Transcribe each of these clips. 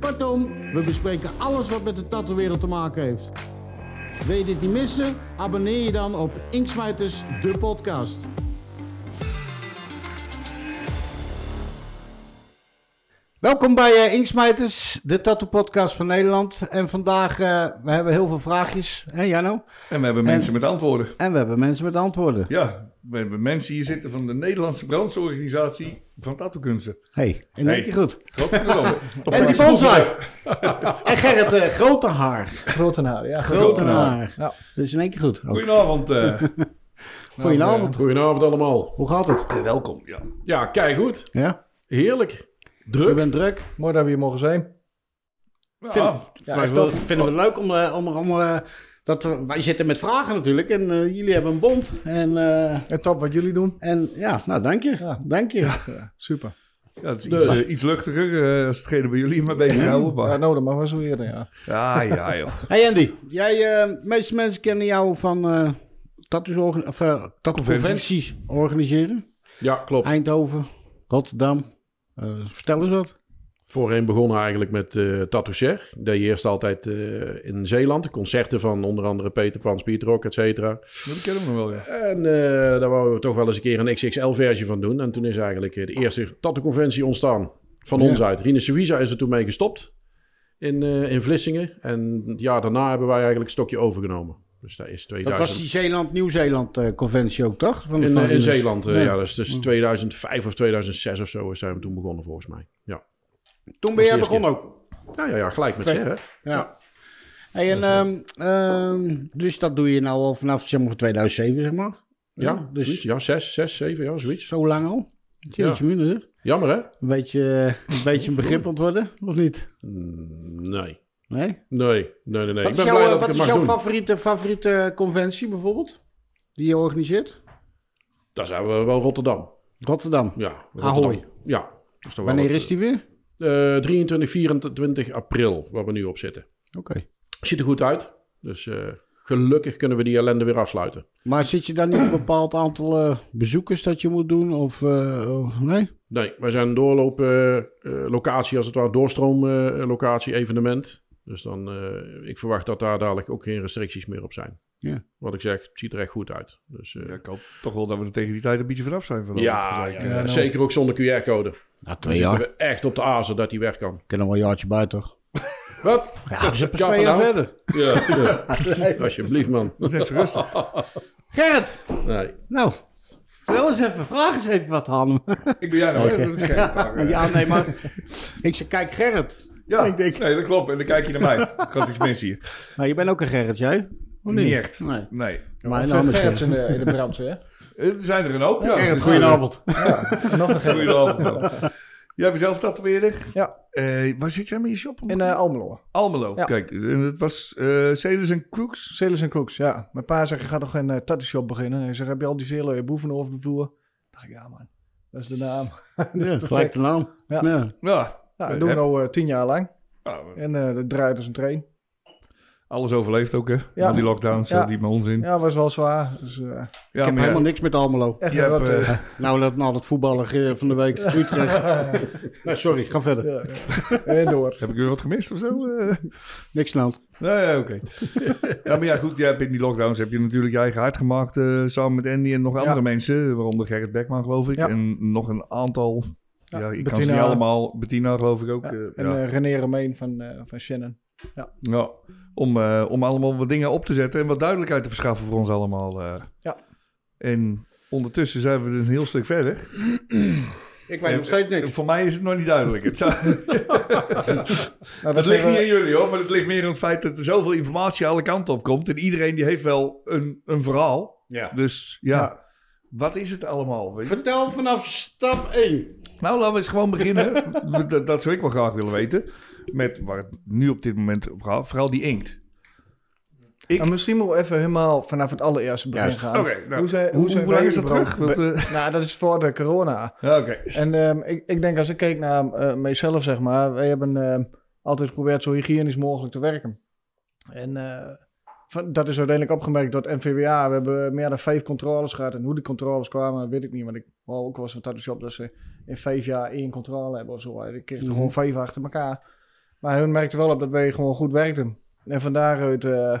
Kortom, we bespreken alles wat met de tattoo-wereld te maken heeft. Wil je dit niet missen? Abonneer je dan op Inksmijters, de podcast. Welkom bij uh, Inksmijters, de tattoo-podcast van Nederland. En vandaag uh, we hebben heel veel vraagjes, hè Janno? En we hebben mensen met antwoorden. En we hebben mensen met antwoorden. Ja, we hebben mensen hier zitten van de Nederlandse brandsorganisatie van tattoo-kunsten. hey, in één keer goed. Godverdomme. en die bonsai. en Gerrit uh, Grotenhaar. Grotenaar, ja. Grotenaar. Ja. Dus in één keer goed. Ook. Goedenavond. eh. Goedenavond. Goedenavond allemaal. Hoe gaat het? Eh, welkom. Ja. Ja, kijk goed. Ja? Heerlijk. Je Druk. bent druk. Mooi dat we hier mogen zijn. Ja, Vind- Ja, Vinden we, top. vinden we het leuk om, eh, om, om eh, dat we, wij zitten met vragen natuurlijk en eh, jullie hebben een bond en, eh, En top wat jullie doen. en ja, nou dank je, Ja. dank je. Ja, super. ja, het is Dus. iets, eh, iets luchtiger eh, als hetgene waar jullie mee bezighouden. Ja, Maar... nou, dat mag wel zo eerder, ja. Ja, ja, joh. Hey Andy, jij, eh, de meeste mensen kennen jou van eh tattoos of, eh, organiseren. Ja, klopt. Eindhoven, Rotterdam. Eh, vertel eens wat. Voorheen begonnen eigenlijk met eh Tattoo Cher. Ik deed eerst altijd eh, in Zeeland. Concerten van onder andere Peter Pan, Speedrock, et cetera. Dat kennen we nog wel, ja. En eh, daar wouden we toch wel eens een keer een XXL-versie van doen. En toen is eigenlijk eh, de eerste tattoo-conventie ontstaan. Van Ja. ons uit. Rine Suiza is er toen mee gestopt. In, eh, in Vlissingen. En het jaar daarna hebben wij eigenlijk het stokje overgenomen. Dus dat is Dat 2000. was die Zeeland-Nieuw-Zeeland eh, conventie ook, toch? Van, In, van eh, in Rinus. Zeeland, eh, Ja. ja. dus, dus 2005 of 2006 of zo zijn we toen begonnen volgens mij. Ja, Toen ben jij begonnen ook. ja, ja, ja gelijk met hè? Ja. Hey, en, ehm, ehm, dus dat doe je nou al vanaf zeg maar, 2007, zeg maar. Ja, dus zoiets. ja, zes, zes, zeven, ja, zoiets. zo lang al. Jeetje minder, hè? Jammer, hè? Een beetje, een beetje een begrip ontworden, of niet? Mm, Nee. Nee? Nee, nee, nee. nee. Wat Ik is, ben jouw, blij dat wat ik is jouw doen. favoriete, favoriete conventie bijvoorbeeld? Die je organiseert? Daar zijn we wel Rotterdam. Rotterdam. Ja, Ahoy. Ja. is wel Wanneer is die weer? Eh, 23, 24 april, waar we nu op zitten. Oké. Ziet er goed uit. Dus eh, gelukkig kunnen we die ellende weer afsluiten. Maar zit je dan niet een bepaald aantal eh, bezoekers dat je moet doen? Of, eh, of- nee? Nee, wij zijn een doorloop eh, eh, locatie, als het ware doorstroom eh, locatie evenement. Dus dan, ik verwacht dat daar dadelijk ook geen restricties meer op zijn. Ja. Wat ik zeg, het ziet er echt goed uit. Dus, eh, Ja, Ik hoop toch wel dat we er tegen die tijd een beetje vanaf zijn. Van ja, gezeik. ja, Ja, nou. zeker ook zonder QR-code. Nou, twee jaar. we echt op de azen dat die weg kan. Kunnen wel een jaartje bij, toch? Wat? Ja, we Ja, twee jaar nou. verder. Ja, ja. alsjeblieft man. Dat is net zo rustig. Gerrit, Nee. nou, vertel eens even, vraag eens even wat hem. Ik ben jij nou. Vraag, hè? ja, nee, maar ik zeg, kijk Gerrit. Ja, Ik denk- nee, dat klopt. En dan kijk je naar mij. Ik ga iets mis hier. Nou, je bent ook een Gerrit, jij? Niet echt. Nee. Nee. Mijn Veel naam is Gerrits Gerrit. in de, in de brandweer. Er zijn er een hoop. Ja, Gerrit, Dus, goedenavond. Ja, nog een Gerrit. Goedenavond. man. Jij bent zelf tatoeëerder? Ja, Eh, waar zit jij met je shop? in eh, Almelo. Almelo. Ja. Kijk, en het was eh Celis en Crooks. Sailors and Crooks, ja. Mijn pa zegt, je gaat nog een uh, tattoo shop beginnen. Hij zegt, heb je al die zelen boeven over de vloer? dacht ik, ja man, dat is de naam. dat is Ja, gelijk de naam. Ja. Ja. Ja, Ja, dat doen we eh, tien jaar lang. ja, En eh dat draait als een trein. Alles overleeft ook, hè? Ja. Al die lockdowns, Ja. eh, die met onzin. Ja, Ja, was wel zwaar. Dus, eh, Ik maar heb ja, helemaal niks met Almelo. echt hebt, eh, Nou, dat, nou, dat voetballer van de week, Utrecht. nee, sorry, ga verder. ja, ja. En door. Heb ik weer wat gemist of zo? Niks hand. Nee, oké. ja, maar ja, goed. Jij hebt in die lockdowns heb je natuurlijk je eigen hart gemaakt. eh, samen met Andy en nog andere Ja. mensen. Waaronder Gerrit Bekman, geloof ik. Ja. En nog een aantal. Ja, Ja, ik kan ze niet allemaal. Bettina, geloof ik ook. Ja. En ja. eh, René Romein van, eh, van Shannon. Ja, om, eh, om allemaal wat dingen op te zetten en wat duidelijkheid te verschaffen voor ons allemaal. eh. Ja. En ondertussen zijn we dus een heel stuk verder. Ik weet nog steeds niks. Voor mij is het nog niet duidelijk. Het, zou- Nou, het dat ligt niet aan jullie hoor, maar het ligt meer aan het feit dat er zoveel informatie alle kanten op komt. En iedereen die heeft wel een, een verhaal. Ja. Dus ja, Ja. wat is het allemaal? Weet je? Vertel vanaf stap 1. Nou, laten we eens gewoon beginnen. dat, dat zou ik wel graag willen weten. Met waar het nu op dit moment gaat. Vooral die inkt. Ik- Nou, misschien moeten we even helemaal vanaf het allereerste begin Juist. gaan. Nou, hoe zijn, hoe, zijn hoe lang is dat terug? Want, eh, nou, dat is voor de corona. ja. En ehm, ik, ik denk als ik keek naar eh, mijzelf, zeg maar, wij hebben ehm, altijd geprobeerd zo hygiënisch mogelijk te werken. En eh, van- dat is uiteindelijk opgemerkt door het NVWA. We hebben meer dan vijf controles gehad. En hoe die controles kwamen, weet ik niet. Want ik wou ook wel eens van Tattoo Shop dat ze in vijf jaar één controle hebben of zo. Ik kreeg er Mhm. gewoon vijf achter elkaar. Maar hun merkte wel op dat wij gewoon goed werkten. En van daaruit, eh,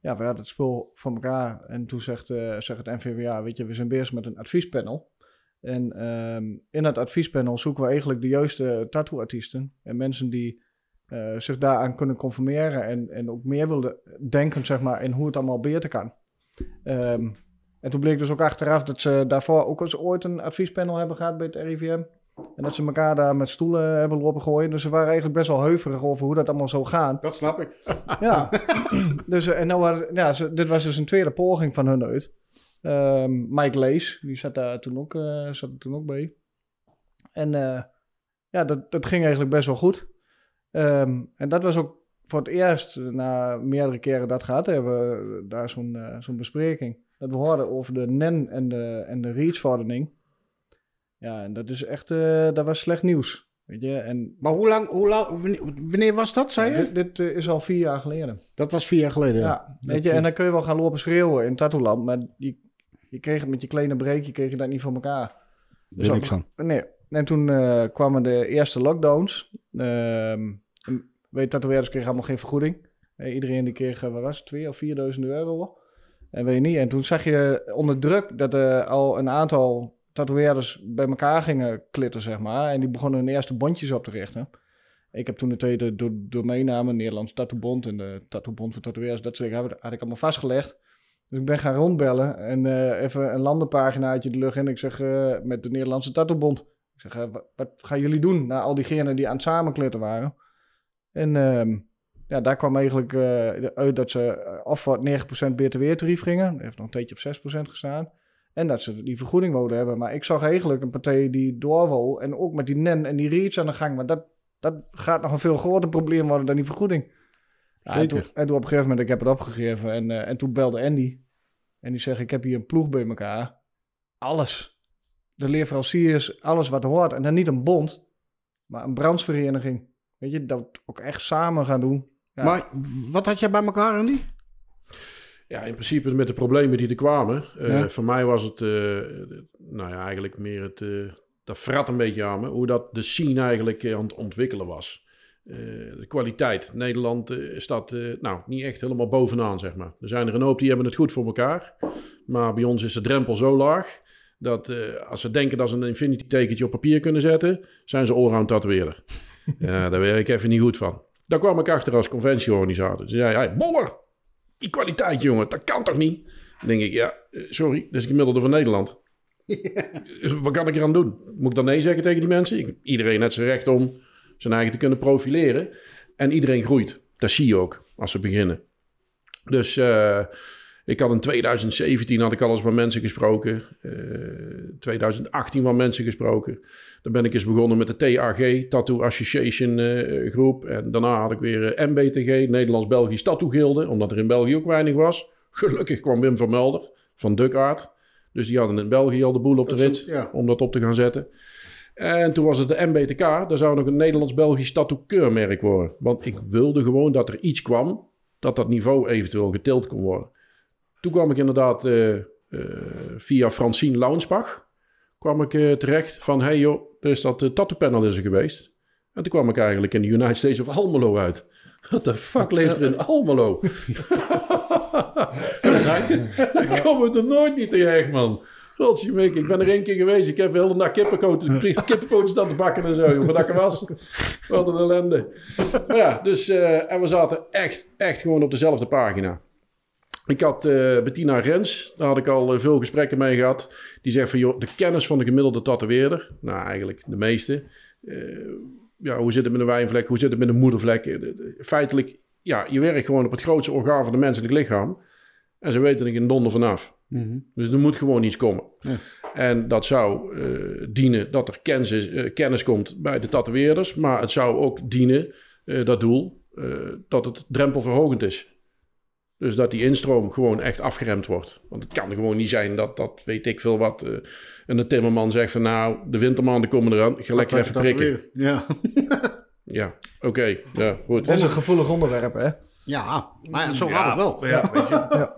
ja, we hadden het spul van elkaar. En toen zegt, eh, zegt het NVWA, weet je, we zijn bezig met een adviespanel. En ehm, in dat adviespanel zoeken we eigenlijk de juiste tattoo-artiesten. En mensen die eh, zich daaraan kunnen conformeren. En, en ook meer willen denken, zeg maar, in hoe het allemaal beter kan. Ehm, en toen bleek dus ook achteraf dat ze daarvoor ook eens ooit een adviespanel hebben gehad bij het RIVM. En dat ze elkaar daar met stoelen hebben lopen gooien. Dus ze waren eigenlijk best wel heuverig over hoe dat allemaal zou gaan. Dat snap ik. Ja, dus, eh, en nou, waren- ja, ze- dit was dus een tweede poging van hun uit. Ehm, Mike Lees, die zat daar toen ook, eh, zat er toen ook bij. En eh, ja, dat, dat ging eigenlijk best wel goed. Ehm, en dat was ook voor het eerst, na meerdere keren dat gehad hebben, daar zo'n zo'n bespreking. Dat we hoorden over de NEN en de, en de REACH-verordening. Ja, en dat is echt, eh, dat was slecht nieuws. Weet je, en Maar hoe lang, hoe lang, wanneer- was dat, zei je? dit, dit eh, is al vier jaar geleden. Dat was vier jaar geleden. Ja, weet je, en dan kun je wel gaan lopen schreeuwen in Tattooland, maar je, je kreeg het met je kleine breekje, kreeg je dat niet voor elkaar. Weet niks van. Nee, en toen eh, kwamen de eerste lockdowns. Ehm weet tatoeëerders kregen allemaal geen vergoeding. Iedereen die kreeg, eh, wat was het, 2 of 4.000 euro. En weet je niet. En toen zag je onder druk dat er al een aantal tatoeëerders bij elkaar gingen klitten, zeg maar. En die begonnen hun eerste bondjes op te richten. Ik heb toen de tweede do domeinnamen, Nederlands Tattoobond en de Tattoobond voor tatoeëerders, dat soort dingen, had ik allemaal vastgelegd. Dus ik ben gaan rondbellen en eh, even een landenpaginaatje de lucht in. Ik zeg eh, met de Nederlandse Tattoobond. Ik zeg, eh, wat, gaan jullie doen na al diegenen die aan het samenklitten waren? En ehm, ja, daar kwam eigenlijk uit dat ze of voor het 9% btw-tarief gingen. Dat heeft nog een tijdje op 6% gestaan. En dat ze die vergoeding wilden hebben. Maar ik zag eigenlijk een partij die door wou. En ook met die NEN en die REACH aan de gang. Maar dat, dat gaat nog een veel groter probleem worden dan die vergoeding. Ja, en, toen, en toen op een gegeven moment, ik heb het opgegeven. En, eh, en toen belde Andy. En die zegt, ik heb hier een ploeg bij elkaar. Alles. De leveranciers, alles wat hoort. En dan niet een bond, maar een brandsvereniging. Weet je, dat ook echt samen gaan doen. Ja. Maar wat had jij bij elkaar, Andy? Ja, in principe met de problemen die er kwamen. Ja. Voor mij was het, eh, nou ja, eigenlijk meer het, eh, dat frat een beetje aan me. Hoe dat de scene eigenlijk aan het ontwikkelen was. De kwaliteit. Nederland staat nou niet echt helemaal bovenaan, zeg maar. Er zijn er een hoop die hebben het goed voor elkaar. Maar bij ons is de drempel zo laag. Dat als ze denken dat ze een infinity tekentje op papier kunnen zetten, zijn ze allround tatoeëerder. ja, daar werk ik even niet goed van. Daar kwam ik achter als conventieorganisator. Ze zei, hey, Boller, die kwaliteit, jongen, dat kan toch niet? Dan denk ik, ja, eh, sorry, dat is gemiddelde van Nederland. Wat kan ik eraan doen? Moet ik dan nee zeggen tegen die mensen? Iedereen heeft zijn recht om zijn eigen te kunnen profileren. En iedereen groeit. Dat zie je ook als ze beginnen. Dus eh, ik had in 2017 had ik al eens met mensen gesproken. Eh 2018 wat mensen gesproken. Dan ben ik eens begonnen met de TAG, Tattoo Association eh, groep. En daarna had ik weer eh, MBTG, Nederlands-Belgisch Tattoo Gilde. Omdat er in België ook weinig was. Gelukkig kwam Wim van Melder van Dukaart. Dus die hadden in België al de boel op de rit ja. om dat op te gaan zetten. En toen was het de MBTK. Daar zou nog een Nederlands-Belgisch tattoo-keurmerk worden. Want ik wilde gewoon dat er iets kwam dat dat niveau eventueel getild kon worden. Toen kwam ik inderdaad eh, eh, via Francine Launsbach kwam ik eh, terecht van... hey joh, is dat uh, tattoo panel is er geweest. En toen kwam ik eigenlijk in de United States of Almelo uit. What the fuck leeft er in Almelo? ik kom het er nooit niet terecht, man. Godzijdank, ik ben er één keer geweest. Ik heb de hele dag kippenpoten, kippenpoten staan te bakken en zo. Wat dat was. Wat een ellende. Maar ja, dus... en we zaten echt, echt gewoon op dezelfde pagina. Ik had eh, Bettina Rens, daar had ik al eh, veel gesprekken mee gehad. Die zegt van, joh, de kennis van de gemiddelde tatoeëerder... Nou, eigenlijk de meeste. eh, ja, hoe zit het met een wijnvlek? Hoe zit het met een moedervlek? De- de- Feitelijk, ja, je werkt gewoon op het grootste orgaan van het menselijk lichaam. En ze weten er geen donder vanaf. Mhm. Dus er moet gewoon iets komen. Ja. En dat zou dienen dat er kennis, kennis komt bij de tatoeëerders. Maar het zou ook dienen, dat doel, dat het drempelverhogend is. Dus dat die instroom gewoon echt afgeremd wordt. Want het kan gewoon niet zijn dat, dat weet ik veel wat, eh en de timmerman zegt van nou, de wintermaanden komen eraan, ga lekker even prikken. Ja. Ja, oké, ja, goed. Het is een gevoelig onderwerp, hè? ja, maar zo gaat het wel. Ja, weet je, Ja.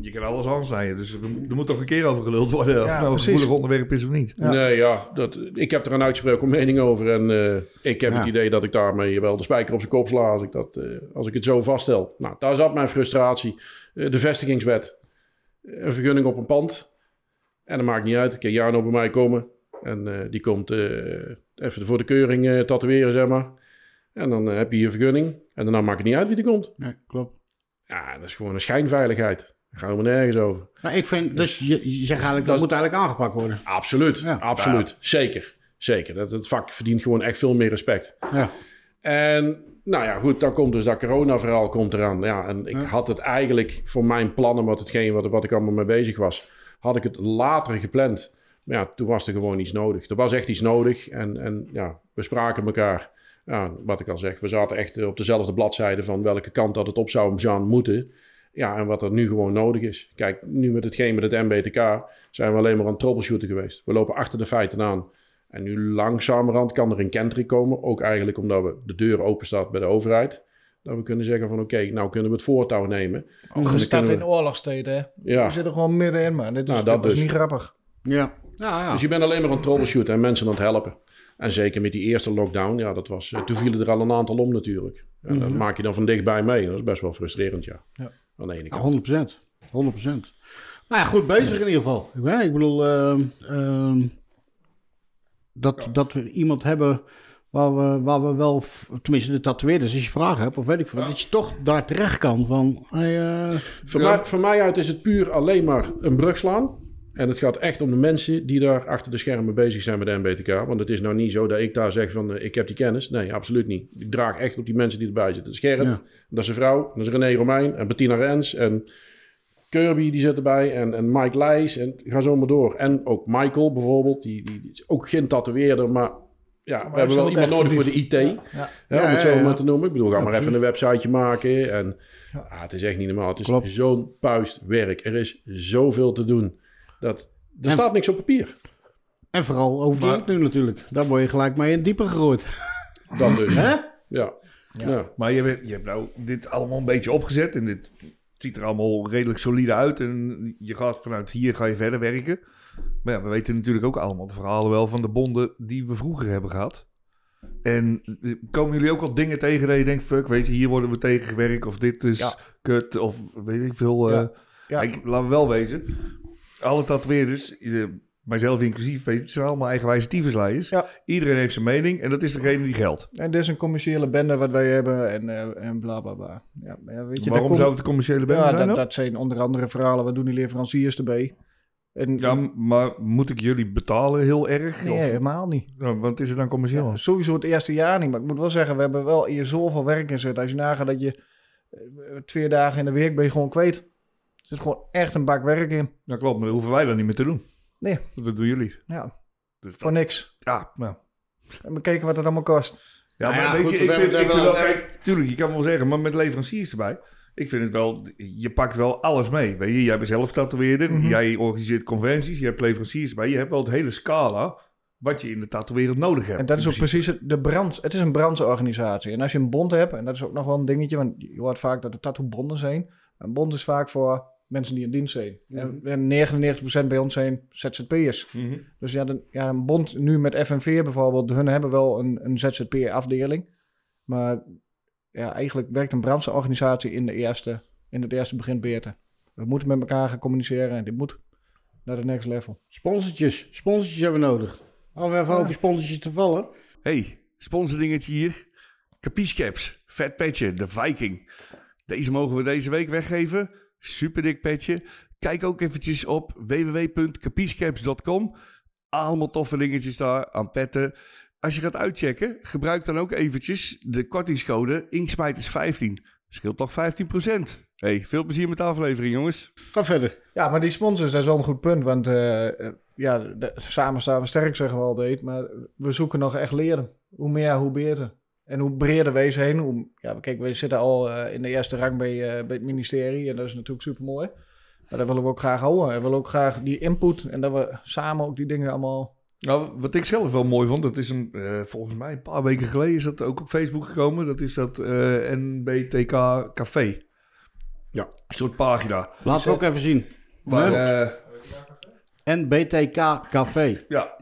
Je kan alles aansnijden. Dus er, moet toch een keer over geluld worden. of Ja, het nou een gevoelig onderwerp is of niet. Ja. Nee, ja, dat, ik heb er een uitgesproken mening over. En eh, ik heb Ja. het idee dat ik daarmee wel de spijker op zijn kop sla als ik, dat, eh, als ik het zo vaststel. Nou, daar zat mijn frustratie. Eh, de vestigingswet. Een vergunning op een pand. En dat maakt niet uit. Ik kan Jano bij mij komen. En eh, die komt eh, even voor de keuring eh, tatoeëren, zeg maar. En dan heb je je vergunning. En daarna maakt het niet uit wie er komt. Nee, klopt. Ja, dat is gewoon een schijnveiligheid. Daar gaan we nergens over. Maar ik vind, dus je, je zegt eigenlijk, dat dat- moet eigenlijk aangepakt worden. Absoluut, Ja. absoluut. Zeker, zeker. Dat, het vak verdient gewoon echt veel meer respect. Ja. En nou ja, goed, dan komt dus dat corona-verhaal komt eraan. Ja, en ik Ja. had het eigenlijk voor mijn plannen, wat, hetgeen wat, wat ik allemaal mee bezig was, had ik het later gepland. Maar ja, toen was er gewoon iets nodig. Er was echt iets nodig en, en ja, we spraken elkaar. Ja, wat ik al zeg, we zaten echt op dezelfde bladzijde van welke kant dat het op zou gaan moeten. Ja, en wat er nu gewoon nodig is. Kijk, nu met hetgeen met het MBTK zijn we alleen maar aan het troubleshooten geweest. We lopen achter de feiten aan. En nu langzamerhand kan er een kentering komen. Ook eigenlijk omdat we de deur open staat bij de overheid. Dat we kunnen zeggen van oké, nou kunnen we het voortouw nemen. Ook dan gestart kunnen in we- oorlogsteden, hè? Ja, We zitten gewoon middenin, man. Dit is, Nou, dat dit is dus. niet grappig. Ja. Ja, ja. dus je bent alleen maar aan het troubleshooten en mensen aan het helpen. En zeker met die eerste lockdown, ja, dat was, eh, toen vielen er al een aantal om natuurlijk. En dat maak je dan van dichtbij mee. Dat is best wel frustrerend, ja. Ja. Aan de ene Ja, kant. 100 procent. 100 procent. Nou ja, goed bezig in ieder geval. Ik, bedoel, ehm, ehm, dat, dat we iemand hebben waar we, waar we wel, tenminste de tatoeëerders, als je vragen hebt, of weet ik veel, dat je toch daar terecht kan van, hey, eh, Voor, Ja. mij, voor mij uit is het puur alleen maar een brug slaan. En het gaat echt om de mensen die daar achter de schermen bezig zijn met de MBTK. Want het is nou niet zo dat ik daar zeg van eh, ik heb die kennis. Nee, absoluut niet. Ik draag echt op die mensen die erbij zitten. Dat is Gerrit, Ja. dat is een vrouw, dat is René Romein en Bettina Rens en Kirby die zit erbij en, en Mike Leijs en ga zo maar door. En ook Michael bijvoorbeeld, die, die, die is ook geen tatoeëerder, maar ja, we hebben wel iemand nodig voor de IT. Ja. Ja, Ja, om het zo maar te noemen. Ik bedoel, ga maar even een websiteje maken. En ah, het is echt niet normaal. Het is zo'n puist werk. Er is zoveel te doen. Dat, er En- staat niks op papier. en vooral over Maar- die nu natuurlijk. Daar word je gelijk mee in dieper gegooid. Dat dus. Hè? Ja. Ja. Ja. Maar je, hebt- je hebt nou dit allemaal een beetje opgezet. En dit ziet er allemaal redelijk solide uit. En je gaat vanuit hier ga je verder werken. Maar ja, we weten natuurlijk ook allemaal de verhalen wel van de bonden die we vroeger hebben gehad. En eh, komen jullie ook al dingen tegen dat je denkt, fuck, weet je, hier worden we tegen gewerkt. Of dit is Ja. kut, of weet ik veel. eh, Ja. Ja. Ik, laten we wel wezen, alle tatoeëerders, eh, mijzelf inclusief, weet je, het zijn allemaal eigenwijze tyfusleiers. Ja. Iedereen heeft zijn mening en dat is degene die geldt. En dit is een commerciële bende wat wij hebben en, eh, en bla bla bla. Ja, weet je, Waarom zou het de commerciële bende ja, zijn dat, dat zijn onder andere verhalen. Wat doen die leveranciers erbij? En, Ja, maar moet ik jullie betalen heel erg? nee, Of, helemaal niet. Want is het dan commercieel? Sowieso het eerste jaar niet. Maar ik moet wel zeggen, we hebben wel hier zoveel werk in zitten. Als je nagaat dat je eh, twee dagen in de week ben je gewoon kwijt. Er zit gewoon echt een bak werk in. Ja, klopt, maar dat hoeven wij dan niet meer te doen. Nee. Dat doen jullie. Ja, Dus voor dat- niks. Ja, nou. En bekijken wat het allemaal kost. Ja, Nou maar ja, weet goed, je, we ik vind, het ik vind wel- kijk, tuurlijk, je kan wel zeggen, maar met leveranciers erbij. Ik vind het wel, je pakt wel alles mee. Weet je, jij bent zelf tatoeëerder, Mhm. jij organiseert conventies, je hebt leveranciers erbij. Je hebt wel het hele scala wat je in de tatoeëerwereld nodig hebt. En dat is ook In principe. precies het, de brand. Het is een brandsorganisatie. En als je een bond hebt, en dat is ook nog wel een dingetje, want je hoort vaak dat er tattoo-bonden zijn. Een bond is vaak voor mensen die in dienst zijn. En- En 99% bij ons zijn ZZP'ers. Mhm. Dus ja, de, ja, een bond nu met FNV bijvoorbeeld, hun hebben wel een, een ZZP-afdeling. Maar ja, eigenlijk werkt een brandsorganisatie in, de eerste, in het eerste begin beter. We moeten met elkaar gaan communiceren en dit moet naar de next level. Sponsortjes. Sponsortjes hebben we nodig. Om even over sponsortjes te vallen. Hey, sponsordingetje hier. Capiche Caps, vet petje, de Viking. Deze mogen we deze week weggeven. Super dik petje. Kijk ook eventjes op www.capichecaps.com. Allemaal toffe dingetjes daar aan petten. Als je gaat uitchecken, gebruik dan ook eventjes de kortingscode Inksmijters15. Scheelt toch 15%. Hey, veel plezier met de aflevering jongens. Ga verder. Ja, maar die sponsors, dat is wel een goed punt. Want eh, eh, ja, de- samen staan we sterk, zeggen we altijd. Maar we zoeken nog echt leren. Hoe meer, hoe beter. En hoe breder wees heen. Hoe, ja, kijk, we zitten al eh, in de eerste rang bij, eh, bij het ministerie. En dat is natuurlijk super mooi. Maar dat willen we ook graag houden. We willen ook graag die input. En dat we samen ook die dingen allemaal... Nou, wat ik zelf wel mooi vond, dat is een, eh, volgens mij een paar weken geleden is dat ook op Facebook gekomen. Dat is dat eh, NBTK Café. Ja. Een soort pagina. Laten we ook even zien. Waar, Hè? eh, NBTK Café. ja,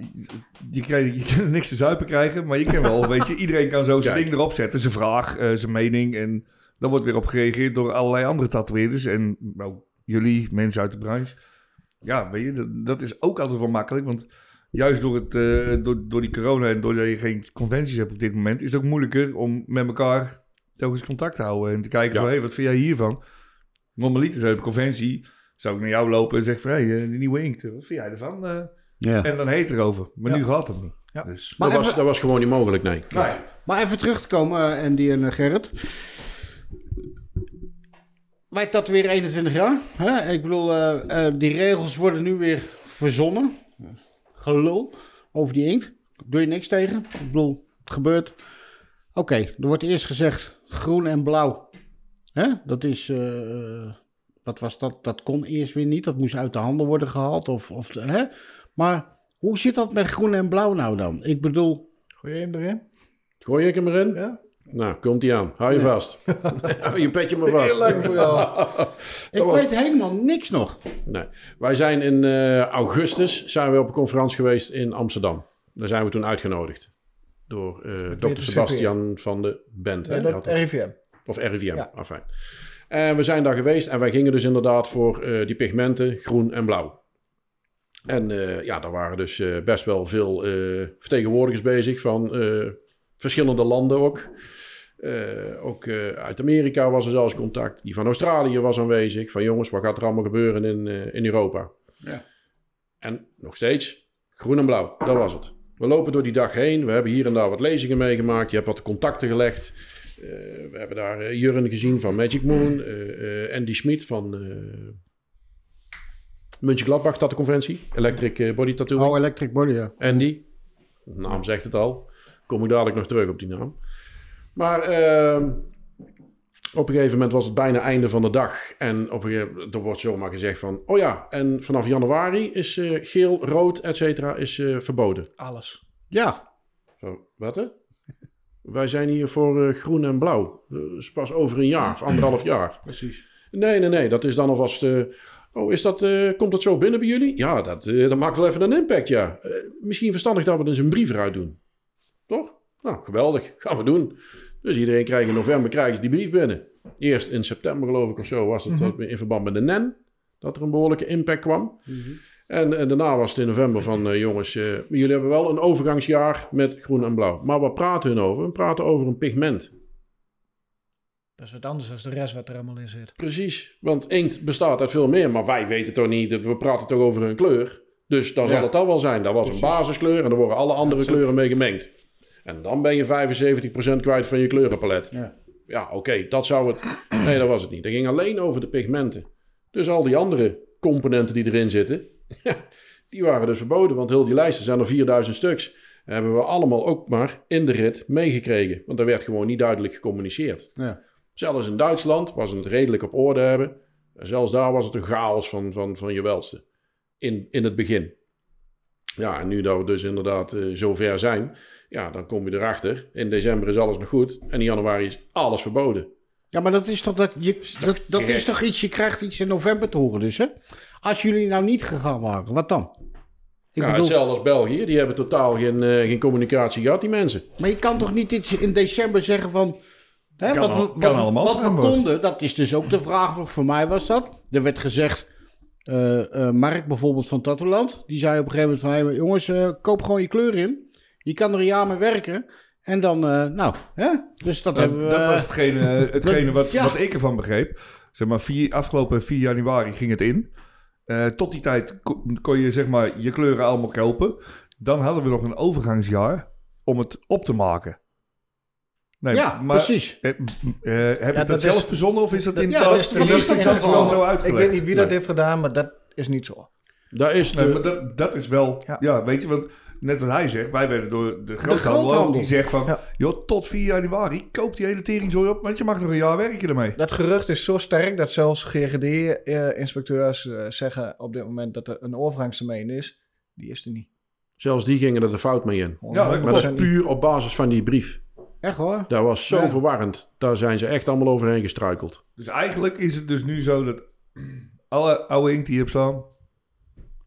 je, krijgt, je kan niks te zuipen krijgen, maar je kan wel, weet je, iedereen kan zo zijn ding erop zetten, zijn vraag, eh, zijn mening. En dan wordt weer op gereageerd door allerlei andere tatoeëerders en nou, jullie, mensen uit de branche. Ja, weet je, dat, dat is ook altijd wel makkelijk, want juist door, het, eh, door, door die corona en doordat je geen conventies hebt op dit moment, is het ook moeilijker om met elkaar telkens contact te houden en te kijken Ja. van, hé, hey, wat vind jij hiervan? Normaliter je op een conventie, zou ik naar jou lopen en zeggen van, hé, hey, die nieuwe inkt, wat vind jij ervan? Eh, Ja. en dan heet erover. Maar Ja. nu gaat het niet. Ja. Dus. Maar dat, was, dat was gewoon niet mogelijk, nee. Nee. Maar even terug te komen, eh, Andy en eh, Gerrit. Wij tatoeëren 21 jaar. Hè? Ik bedoel, eh, eh, die regels worden nu weer verzonnen. Gelul over die inkt. Doe je niks tegen. Ik bedoel, het gebeurt. Oké, er wordt eerst gezegd groen en blauw. Hè? Dat is, eh, wat was dat? Dat kon eerst weer niet. Dat moest uit de handen worden gehaald. Of, of, hè? Maar hoe zit dat met groen en blauw nou dan? Ik bedoel, Gooi je hem erin? Gooi ik hem erin? Ja. Nou, komt hij aan. Hou je vast. Hou je petje maar vast. Heel leuk voor jou. ik was- weet helemaal niks nog. Nee. Wij zijn in eh, augustus zijn we op een conferentie geweest in Amsterdam. Daar zijn we toen uitgenodigd. Door eh Peter Dr. Sebastian van de Bent. hè? Ja, Die. RIVM. Of RIVM, Ja. afijn. En we zijn daar geweest en wij gingen dus inderdaad voor eh, die pigmenten groen en blauw. En eh, ja, daar waren dus eh, best wel veel vertegenwoordigers bezig van verschillende landen ook. Ook uit Amerika was er zelfs contact. Die van Australië was aanwezig. Van jongens, wat gaat er allemaal gebeuren in, in Europa? Ja. En nog steeds groen en blauw, dat was het. We lopen door die dag heen. We hebben hier en daar wat lezingen meegemaakt. Je hebt wat contacten gelegd. Eh, we hebben daar eh, Jurren gezien van Magic Moon. eh, eh, Andy Schmid van uh, Muntje Gladbach, Tattoo-conventie. Electric eh, Body Tattoo. Oh, Electric Body, ja. Andy. De naam zegt het al. Kom ik dadelijk nog terug op die naam. Maar ehm, op een gegeven moment was het bijna einde van de dag. En op een gegeven moment, er wordt zomaar gezegd van... Oh ja, en vanaf januari is eh, geel, rood, et cetera, is eh, verboden. Alles. Ja, Zo, wat hè? Wij zijn hier voor eh, groen en blauw. Dat is pas over een jaar of anderhalf jaar. precies. Nee, nee, nee. Dat is dan alvast... eh, oh, is dat, eh, komt dat zo binnen bij jullie? Ja, dat, eh, dat maakt wel even een impact, ja. Misschien verstandig dat we dus een brief eruit doen. Toch? Nou, geweldig. Gaan we doen. Dus iedereen krijgt in november krijgen ze die brief binnen. Eerst in september geloof ik of zo was het dat in verband met de NEN. Dat er een behoorlijke impact kwam. En, en daarna was het in november van... eh, jongens, eh, jullie hebben wel een overgangsjaar met groen en blauw. Maar wat praten hun over? We praten over een pigment. Dat is wat anders dan de rest wat er allemaal in zit. Precies, want inkt bestaat uit veel meer, maar wij weten toch niet, we praten toch over een kleur. Dus dan zal het al wel zijn. Dat was een basiskleur en er worden alle andere kleuren mee gemengd. En dan ben je 75% kwijt van je kleurenpalet. Ja. Ja, oké, dat zou het... Nee, dat was het niet. Het ging alleen over de pigmenten. Dus al die andere componenten die erin zitten, die waren dus verboden. Want heel die lijsten zijn er 4000 stuks. Hebben we allemaal ook maar in de rit meegekregen. Want daar werd gewoon niet duidelijk gecommuniceerd. Ja. Zelfs in Duitsland was het redelijk op orde hebben. Zelfs daar was het een chaos van, van, van je welste. In, in het begin. Ja, en nu dat we dus inderdaad eh, zover zijn, ja, dan kom je erachter. In december is alles nog goed en in januari is alles verboden. Ja, maar dat is toch, dat, je, dat, dat is toch iets, je krijgt iets in november te horen dus, hè? Als jullie nou niet gegaan waren, wat dan? Ik ja, bedoel, hetzelfde als België, die hebben totaal geen, eh, geen communicatie gehad, die mensen. maar je kan toch niet iets in december zeggen van... Hè, Kan wat al- we, kan wat, allemaal wat we konden, dat is dus ook de vraag nog, voor mij was dat. Er werd gezegd, eh, eh, Mark bijvoorbeeld van Tattoland, die zei op een gegeven moment van... Hey, jongens, eh, koop gewoon je kleur in. Je kan er een jaar mee werken. En dan, eh, nou, hè? Dus dat Dat, hebben we... dat was hetgene, hetgene wat, ja. wat ik ervan begreep. Zeg maar, vier, afgelopen 4 januari ging het in. Eh, tot die tijd ko- kon je zeg maar je kleuren allemaal kopen. Dan hadden we nog een overgangsjaar om het op te maken. Nee, ja, maar, precies. eh, eh, heb je dat, dat zelf is- verzonnen of is dat in Ja, dat, dat is- wat dat is dat wel zo Ik uitgelegd? weet niet wie dat Nee. heeft gedaan, maar dat is niet zo. Daar is de, Nee, maar dat, dat is wel, Ja. ja. weet je, want net wat hij zegt, wij werden door de groothandel, die zegt van, Ja. joh, tot 4 januari, koop die hele teringzooi op, want je mag nog een jaar werken ermee. Dat gerucht is zo sterk dat zelfs GGD-inspecteurs eh, zeggen op dit moment dat er een overgangstermijn is. Die is er niet. zelfs die gingen er de fout mee in. Ja, dat Maar dat is 100% niet. puur op basis van die brief. Echt hoor. Dat was zo Ja. verwarrend. Daar zijn ze echt allemaal overheen gestruikeld. Dus eigenlijk is het dus nu zo dat alle oude inkt die je hebt staan,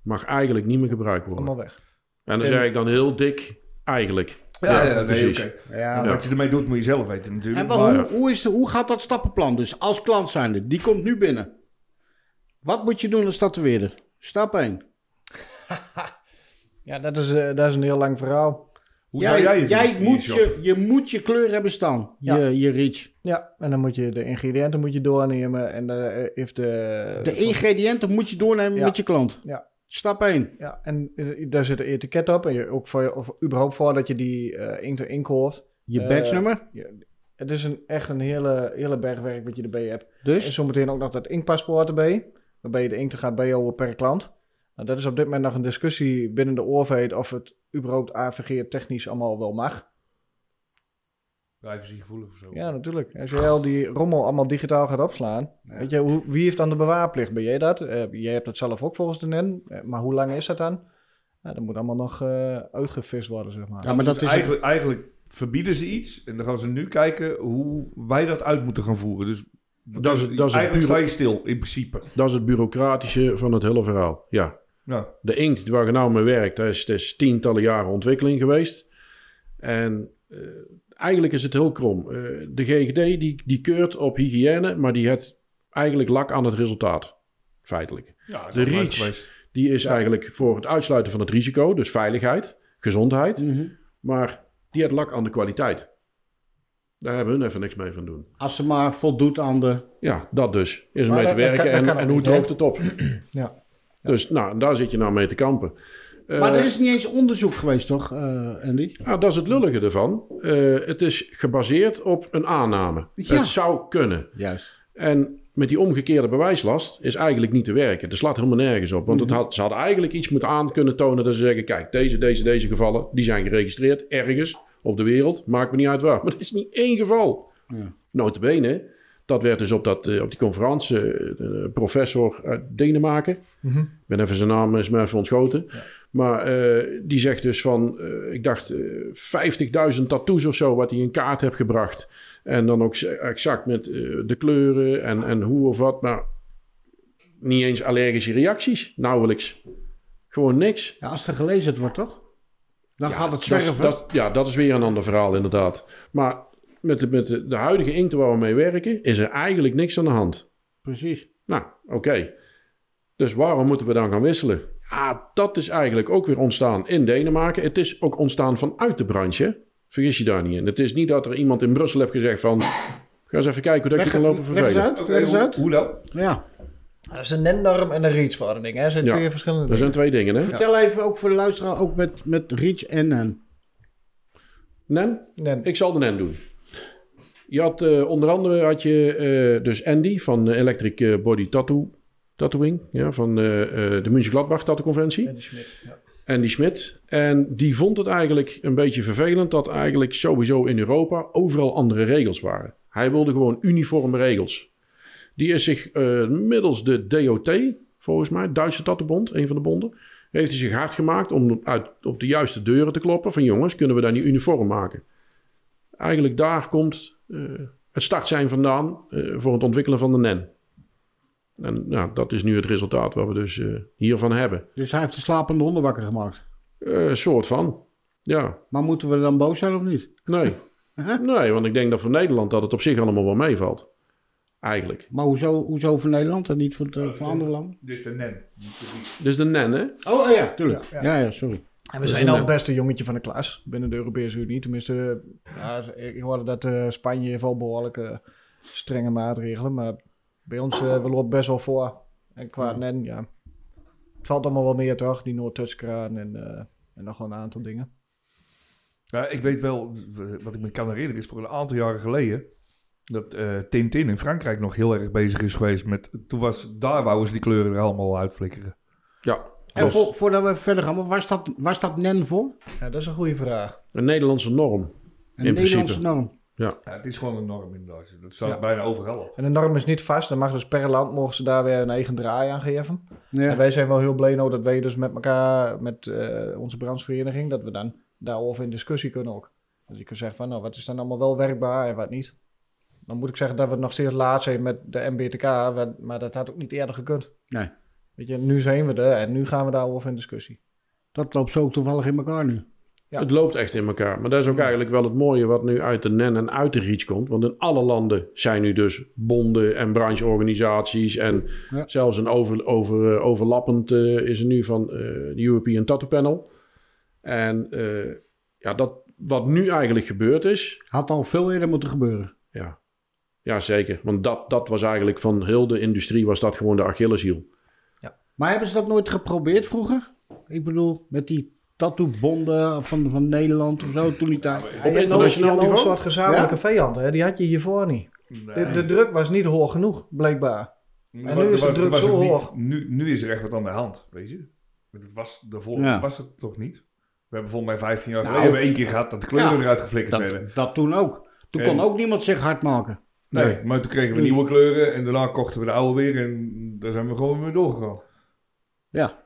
Mag eigenlijk niet meer gebruikt worden. Allemaal weg. En dan En- zeg ik dan heel dik, eigenlijk. ja, ja, nee, precies. oké. Ja, Wat je ermee doet, moet je zelf weten natuurlijk. En maar, hoe, hoe, is de, hoe gaat dat stappenplan dus? Als klant zijnde, die komt nu binnen. Wat moet je doen als tatoeëerder? Stap 1. ja dat, is, eh, dat is een heel lang verhaal. hoe zou jij het doen in je moet je, je moet je kleur hebben staan. Ja. Je, je reach. Ja, en dan moet je de ingrediënten moet je doornemen. En eh, heeft de... De ingrediënten moet je doornemen Ja. met je klant. Ja. Stap 1. Ja, en daar zit een etiket op. En je, ook voor, je- of überhaupt voordat je die eh inkt erin koopt. Je Eh, badge nummer. Ja, het is een, echt een hele, hele bergwerk wat je erbij hebt. En Dus zometeen ook nog dat inkpaspoort erbij. Waarbij je de inkt gaat bijhouden per klant. Nou, dat is op dit moment nog een discussie binnen de overheid of het überhaupt AVG technisch allemaal wel mag. Privacygevoelig of zo. Ja, natuurlijk. Als jij al die rommel allemaal digitaal gaat opslaan. Weet je, hoe, wie heeft dan de bewaarplicht? Ben jij dat? Eh, jij hebt het zelf ook volgens de NEN. Eh, maar hoe lang is dat dan? Ja, dat moet allemaal nog eh, uitgevist worden, zeg maar. Ja, maar dat Dus is... eigenlijk, eigenlijk verbieden ze iets en dan gaan ze nu kijken hoe wij dat uit moeten gaan voeren. Dus Dat is dat is eigenlijk puur- sta je stil, in principe. Dat is het bureaucratische van het hele verhaal. Ja, Ja. de inkt waar je nou mee werkt, dat is, dat is tientallen jaren ontwikkeling geweest. En eh, eigenlijk is het heel krom. Eh, de GGD die, die keurt op hygiëne, maar die heeft eigenlijk lak aan het resultaat. Feitelijk. Ja, De reach. Die is eigenlijk voor het uitsluiten van het risico, dus veiligheid, gezondheid. Mhm. Maar die heeft lak aan de kwaliteit. Daar hebben hun even niks mee van doen. Als ze maar voldoet aan de... Ja, dat dus. Is om Maar mee te dat- werken dat en, en hoe droogt het op. Ja. Dus nou, daar zit je nou mee te kampen. Eh, Maar er is niet eens onderzoek geweest, toch, eh, Andy? nou, dat is het lullige ervan. Eh, het is gebaseerd op een aanname. Ja. Het zou kunnen. Juist. En met die omgekeerde bewijslast is eigenlijk niet te werken. Dat slaat helemaal nergens op. Want Mhm. het had, ze hadden eigenlijk iets moeten aan kunnen tonen dat ze zeggen... kijk, deze, deze, deze gevallen, die zijn geregistreerd ergens op de wereld. Maakt me niet uit waar. Maar dat is niet één geval. Ja. Notabene, dat werd dus op, dat, eh, op die conferentie... eh, professor uit Denemarken... Mhm. Ik ben even zijn naam is me even ontschoten. Maar eh, die zegt dus van, eh, ik dacht eh 50.000 tattoos of zo, wat hij in kaart heeft gebracht. En dan ook exact met eh, de kleuren en, en hoe of wat. Maar niet eens allergische reacties, nauwelijks. Gewoon niks. Ja, als er gelezen wordt, toch? Dan gaat het zwerven. dat, ja, dat is weer een ander verhaal inderdaad. Maar met de, met de, de huidige inkten waar we mee werken, is er eigenlijk niks aan de hand. Precies. Nou, oké. Dus waarom moeten we dan gaan wisselen? Ja, dat is eigenlijk ook weer ontstaan in Denemarken. Het is ook ontstaan vanuit de branche. Vergis je daar niet in. Het is niet dat er iemand in Brussel heeft gezegd van... Ga eens even kijken hoe dat Leg, je kan lopen leg eens vervelen. uit. Leg eens uit. Hoe dan? Ja. Dat is een NEN-norm en een REACH-verordening. hè. Dat zijn Ja, twee verschillende Dat zijn dingen. twee dingen, hè? Vertel even ook voor de luisteraar, ook met, met Reach en Nen. Nen? NEN. Ik zal de Nen doen. Je had eh, onder andere had je eh, dus Andy van eh, Electric Body Tattoo, Tattooing. Ja, van eh, eh, de München Gladbach Tattoo Conventie. En de Schmidt, ja. Andy Schmidt. En die vond het eigenlijk een beetje vervelend dat eigenlijk sowieso in Europa overal andere regels waren. Hij wilde gewoon uniforme regels. Die is zich eh, middels de DOT, volgens mij, Duitse Tattoobond, een van de bonden, heeft hij zich hard gemaakt om uit, op de juiste deuren te kloppen van jongens, kunnen we daar niet uniform maken? Eigenlijk daar komt het start zijn vandaan voor het ontwikkelen van de NEN. En nou, dat is nu het resultaat wat we dus eh, hiervan hebben. Dus hij heeft de slapende honden wakker gemaakt. Eh, Een soort van. Ja, Maar moeten we dan boos zijn of niet? nee. nee, want ik denk dat voor Nederland dat het op zich allemaal wel meevalt. Eigenlijk. Maar hoezo, hoezo voor Nederland en niet voor, de, voor andere landen? Dit is de NEN. Dus de NEN, hè? Oh eh, ja, tuurlijk. Ja. Ja, ja, sorry. En we zijn al eh, het beste jongetje van de klas binnen de Europese Unie. Tenminste, ja, ik hoorde dat eh, Spanje heeft wel behoorlijke strenge maatregelen. Maar bij ons, eh, we lopen best wel voor. En qua NEN, ja. Het valt allemaal wel meer toch? Die no-touchkraan en, eh, en nog wel een aantal dingen. Ja, ik weet wel, wat ik me kan herinneren is voor een aantal jaren geleden... dat eh, Tintin in Frankrijk nog heel erg bezig is geweest met... Toen was, daar wouden ze die kleuren er allemaal uitflikkeren. Ja. En voor, voordat we verder gaan, was dat, was dat NEN voor? Ja, dat is een goede vraag. Een Nederlandse norm. Een In Nederlandse principe. norm. Ja, het is gewoon een norm inderdaad. Dat staat Ja. bijna overal op. En de norm is niet vast. Dan mag dus per land mogen ze daar weer een eigen draai aan geven. En Ja. wij zijn wel heel blij nou dat wij dus met elkaar, met eh, onze brandsvereniging, dat we dan daarover in discussie kunnen ook. Dus je kunt zeggen van, nou, wat is dan allemaal wel werkbaar en wat niet. Dan moet ik zeggen dat we nog steeds laat zijn met de MBTK, maar dat had ook niet eerder gekund. Nee. Weet je, nu zijn we er en nu gaan we daarover in discussie. Dat loopt zo ook toevallig in elkaar nu. Ja. Het loopt echt in elkaar. Maar dat is ook eigenlijk wel het mooie wat nu uit de NEN en uit de REACH komt. Want in alle landen zijn nu dus bonden en brancheorganisaties. En Ja. zelfs een over, over, eh, overlappend eh, is er nu van eh, de European Tattoo Panel. En eh, ja, dat, wat nu eigenlijk gebeurd is, Had al veel eerder moeten gebeuren. ja, ja zeker. Want dat, dat was eigenlijk van heel de industrie was dat gewoon de Achilleshiel. Maar hebben ze dat nooit geprobeerd vroeger? Ik bedoel, met die tattoo-bonden van, van Nederland of zo, toen die tijd. Op internationaal een niveau? soort gezamenlijke Ja. vijand, hè? die had je hiervoor niet. De, de druk was niet hoog genoeg, blijkbaar. En nu is de druk zo hoog. Nu, nu is er echt wat aan de hand, weet je. Dat was, daarvoor Ja. was het toch niet? We hebben volgens mij 15 jaar Nou, geleden hebben één keer gehad dat de kleuren Ja, eruit geflikkerd werden. Dat, dat toen ook. Toen En- kon ook niemand zich hard maken. Nee, Nee. maar toen kregen we nieuwe kleuren en daarna kochten we de oude weer en daar zijn we gewoon weer doorgegaan. Ja.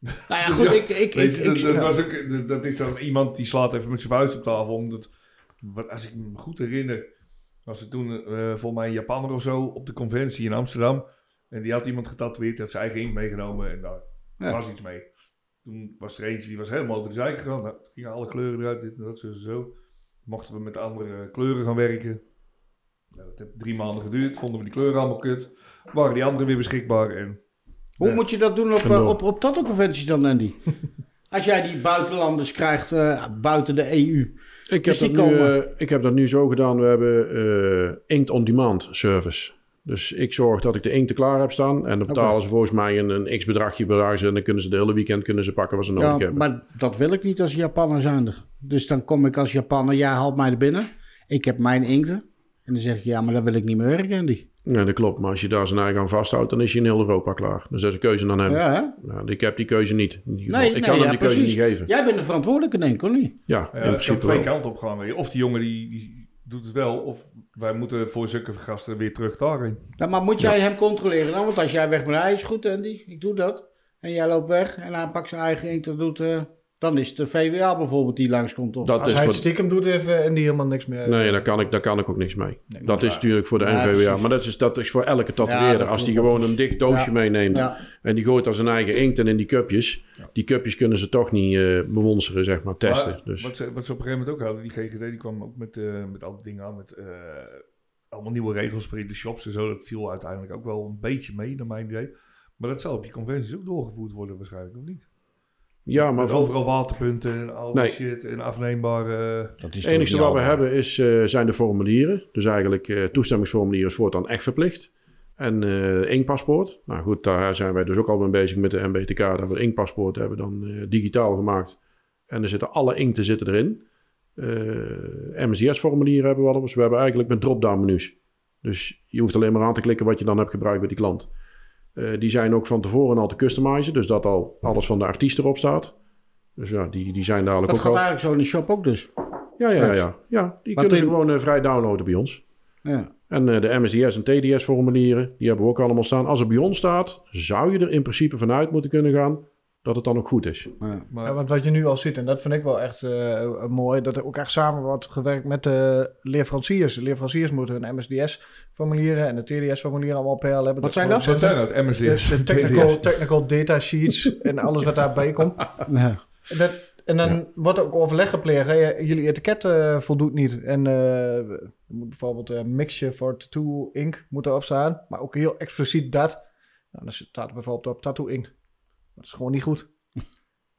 Nou ja, goed, ik... ik, ik, Weet je, ik, dat, dat, was ook, dat- dat is dan iemand die slaat even met zijn vuist op tafel. Omdat, wat, als ik me goed herinner, was er toen eh volgens mij een Japaner of zo op de conventie in Amsterdam. En die had iemand getatoeëerd, die had zijn eigen inkt meegenomen en daar Ja. was iets mee. Toen was er eentje die was helemaal over de zijk gegaan. Nou, toen gingen alle kleuren eruit, dit en dat, zo, zo, zo. Mochten we met andere kleuren gaan werken. Nou, dat heeft drie maanden geduurd, vonden we die kleuren allemaal kut. Waren die anderen weer beschikbaar en Hoe moet je dat doen op, eh, op, op tattoo-conventies dan, Andy? Als jij die buitenlanders krijgt eh, buiten de EU. Ik Dus heb, dat nu, eh, ik heb dat nu zo gedaan. We hebben eh inkt on demand service. Dus ik zorg dat ik de inkt er klaar heb staan. En dan betalen ze volgens mij een, een x-bedragje per En dan kunnen ze de hele weekend kunnen ze pakken wat ze nodig Ja, hebben. maar dat wil ik niet als Japaner zijnde. Dus dan kom ik als Japaner, jij haalt mij er binnen. Ik heb mijn inkten. En dan zeg ik, ja, maar dan wil ik niet meer werken, Andy. Ja, dat klopt. Maar als je daar zijn eigen aan vasthoudt, dan is je in heel Europa klaar. Dus dat is een keuze aan hem. Ja, hè? Nou, ik heb die keuze niet. In. Nee, ik nee, kan hem ja, die keuze precies. niet geven. Jij bent de verantwoordelijke, denk ik, of niet? Ja, Ja, in principe twee kanten op gaan. Of die jongen die, die doet het wel, of wij moeten voor zulke gasten weer terug daarin. Nou, maar moet jij hem controleren dan? Want als jij weg bent, hij is goed, Andy, ik doe dat. En jij loopt weg en hij pakt zijn eigen inkt en doet... eh, dan is het de VWA bijvoorbeeld die langskomt. Of... Dat Als is hij het voor... stiekem doet, heeft eh, Andy helemaal niks meer. Nee, daar kan, ik, daar kan ik ook niks mee. dat is natuurlijk voor de Ja, NVWA. precies. Maar dat is, dat is voor elke tatoeëerder. Als die gewoon een dicht doosje Ja. meeneemt Ja, en die gooit daar zijn eigen inkt in in die cupjes. Die cupjes kunnen ze toch niet eh bewonseren, zeg maar, testen. Maar dus. wat, ze, wat ze op een gegeven moment ook hadden, die GGD die kwam ook met, eh, met al die dingen aan, met eh, allemaal nieuwe regels voor in de shops en zo. Dat viel uiteindelijk ook wel een beetje mee, naar mijn idee. Maar dat zal op je conventies ook doorgevoerd worden waarschijnlijk, of niet? Ja, maar overal waterpunten en al die Nee. shit en afneembare... dat is het enige wat we hebben is, eh, zijn de formulieren. Dus eigenlijk eh toestemmingsformulieren is voortaan echt verplicht. En eh inkpaspoort. Nou goed, daar zijn wij dus ook al mee bezig met de MBTK. Dat we een inkpaspoort hebben dan eh, digitaal gemaakt. En er zitten alle inkten zitten erin. Eh MSDS-formulieren hebben we al. Dus we hebben eigenlijk met drop-down menus. Dus je hoeft alleen maar aan te klikken wat je dan hebt gebruikt bij die klant. Eh, die zijn ook van tevoren al te customizen. Dus dat al alles van de artiest erop staat. Dus ja, die, die zijn dadelijk Dat ook gaat al... eigenlijk zo in de shop ook dus. Ja, ja, ja. ja. ja die Maar kunnen ze gewoon eh, vrij downloaden bij ons. Ja. En eh, de MSDS en TDS formulieren, die hebben we ook allemaal staan. Als het bij ons staat, zou je er in principe vanuit moeten kunnen gaan dat het dan ook goed is. Ja. Maar Ja, want wat je nu al ziet, en dat vind ik wel echt eh, mooi, dat er ook echt samen wordt gewerkt met de leerfranciers. De leerfranciers moeten een MSDS-formulieren en de TDS-formulieren allemaal per hebben. Wat zijn dat? wat zijn dat? MSDS? De, de technical, technical data sheets en alles wat daarbij komt. Ja. En, dat, en dan wordt ook overleg gepleegd. Hè? Jullie etiket eh, voldoet niet. En eh, moet bijvoorbeeld een mixje voor tattoo ink moet erop staan. Maar ook heel expliciet dat. Nou, dan staat er bijvoorbeeld op tattoo ink. Dat is gewoon niet goed.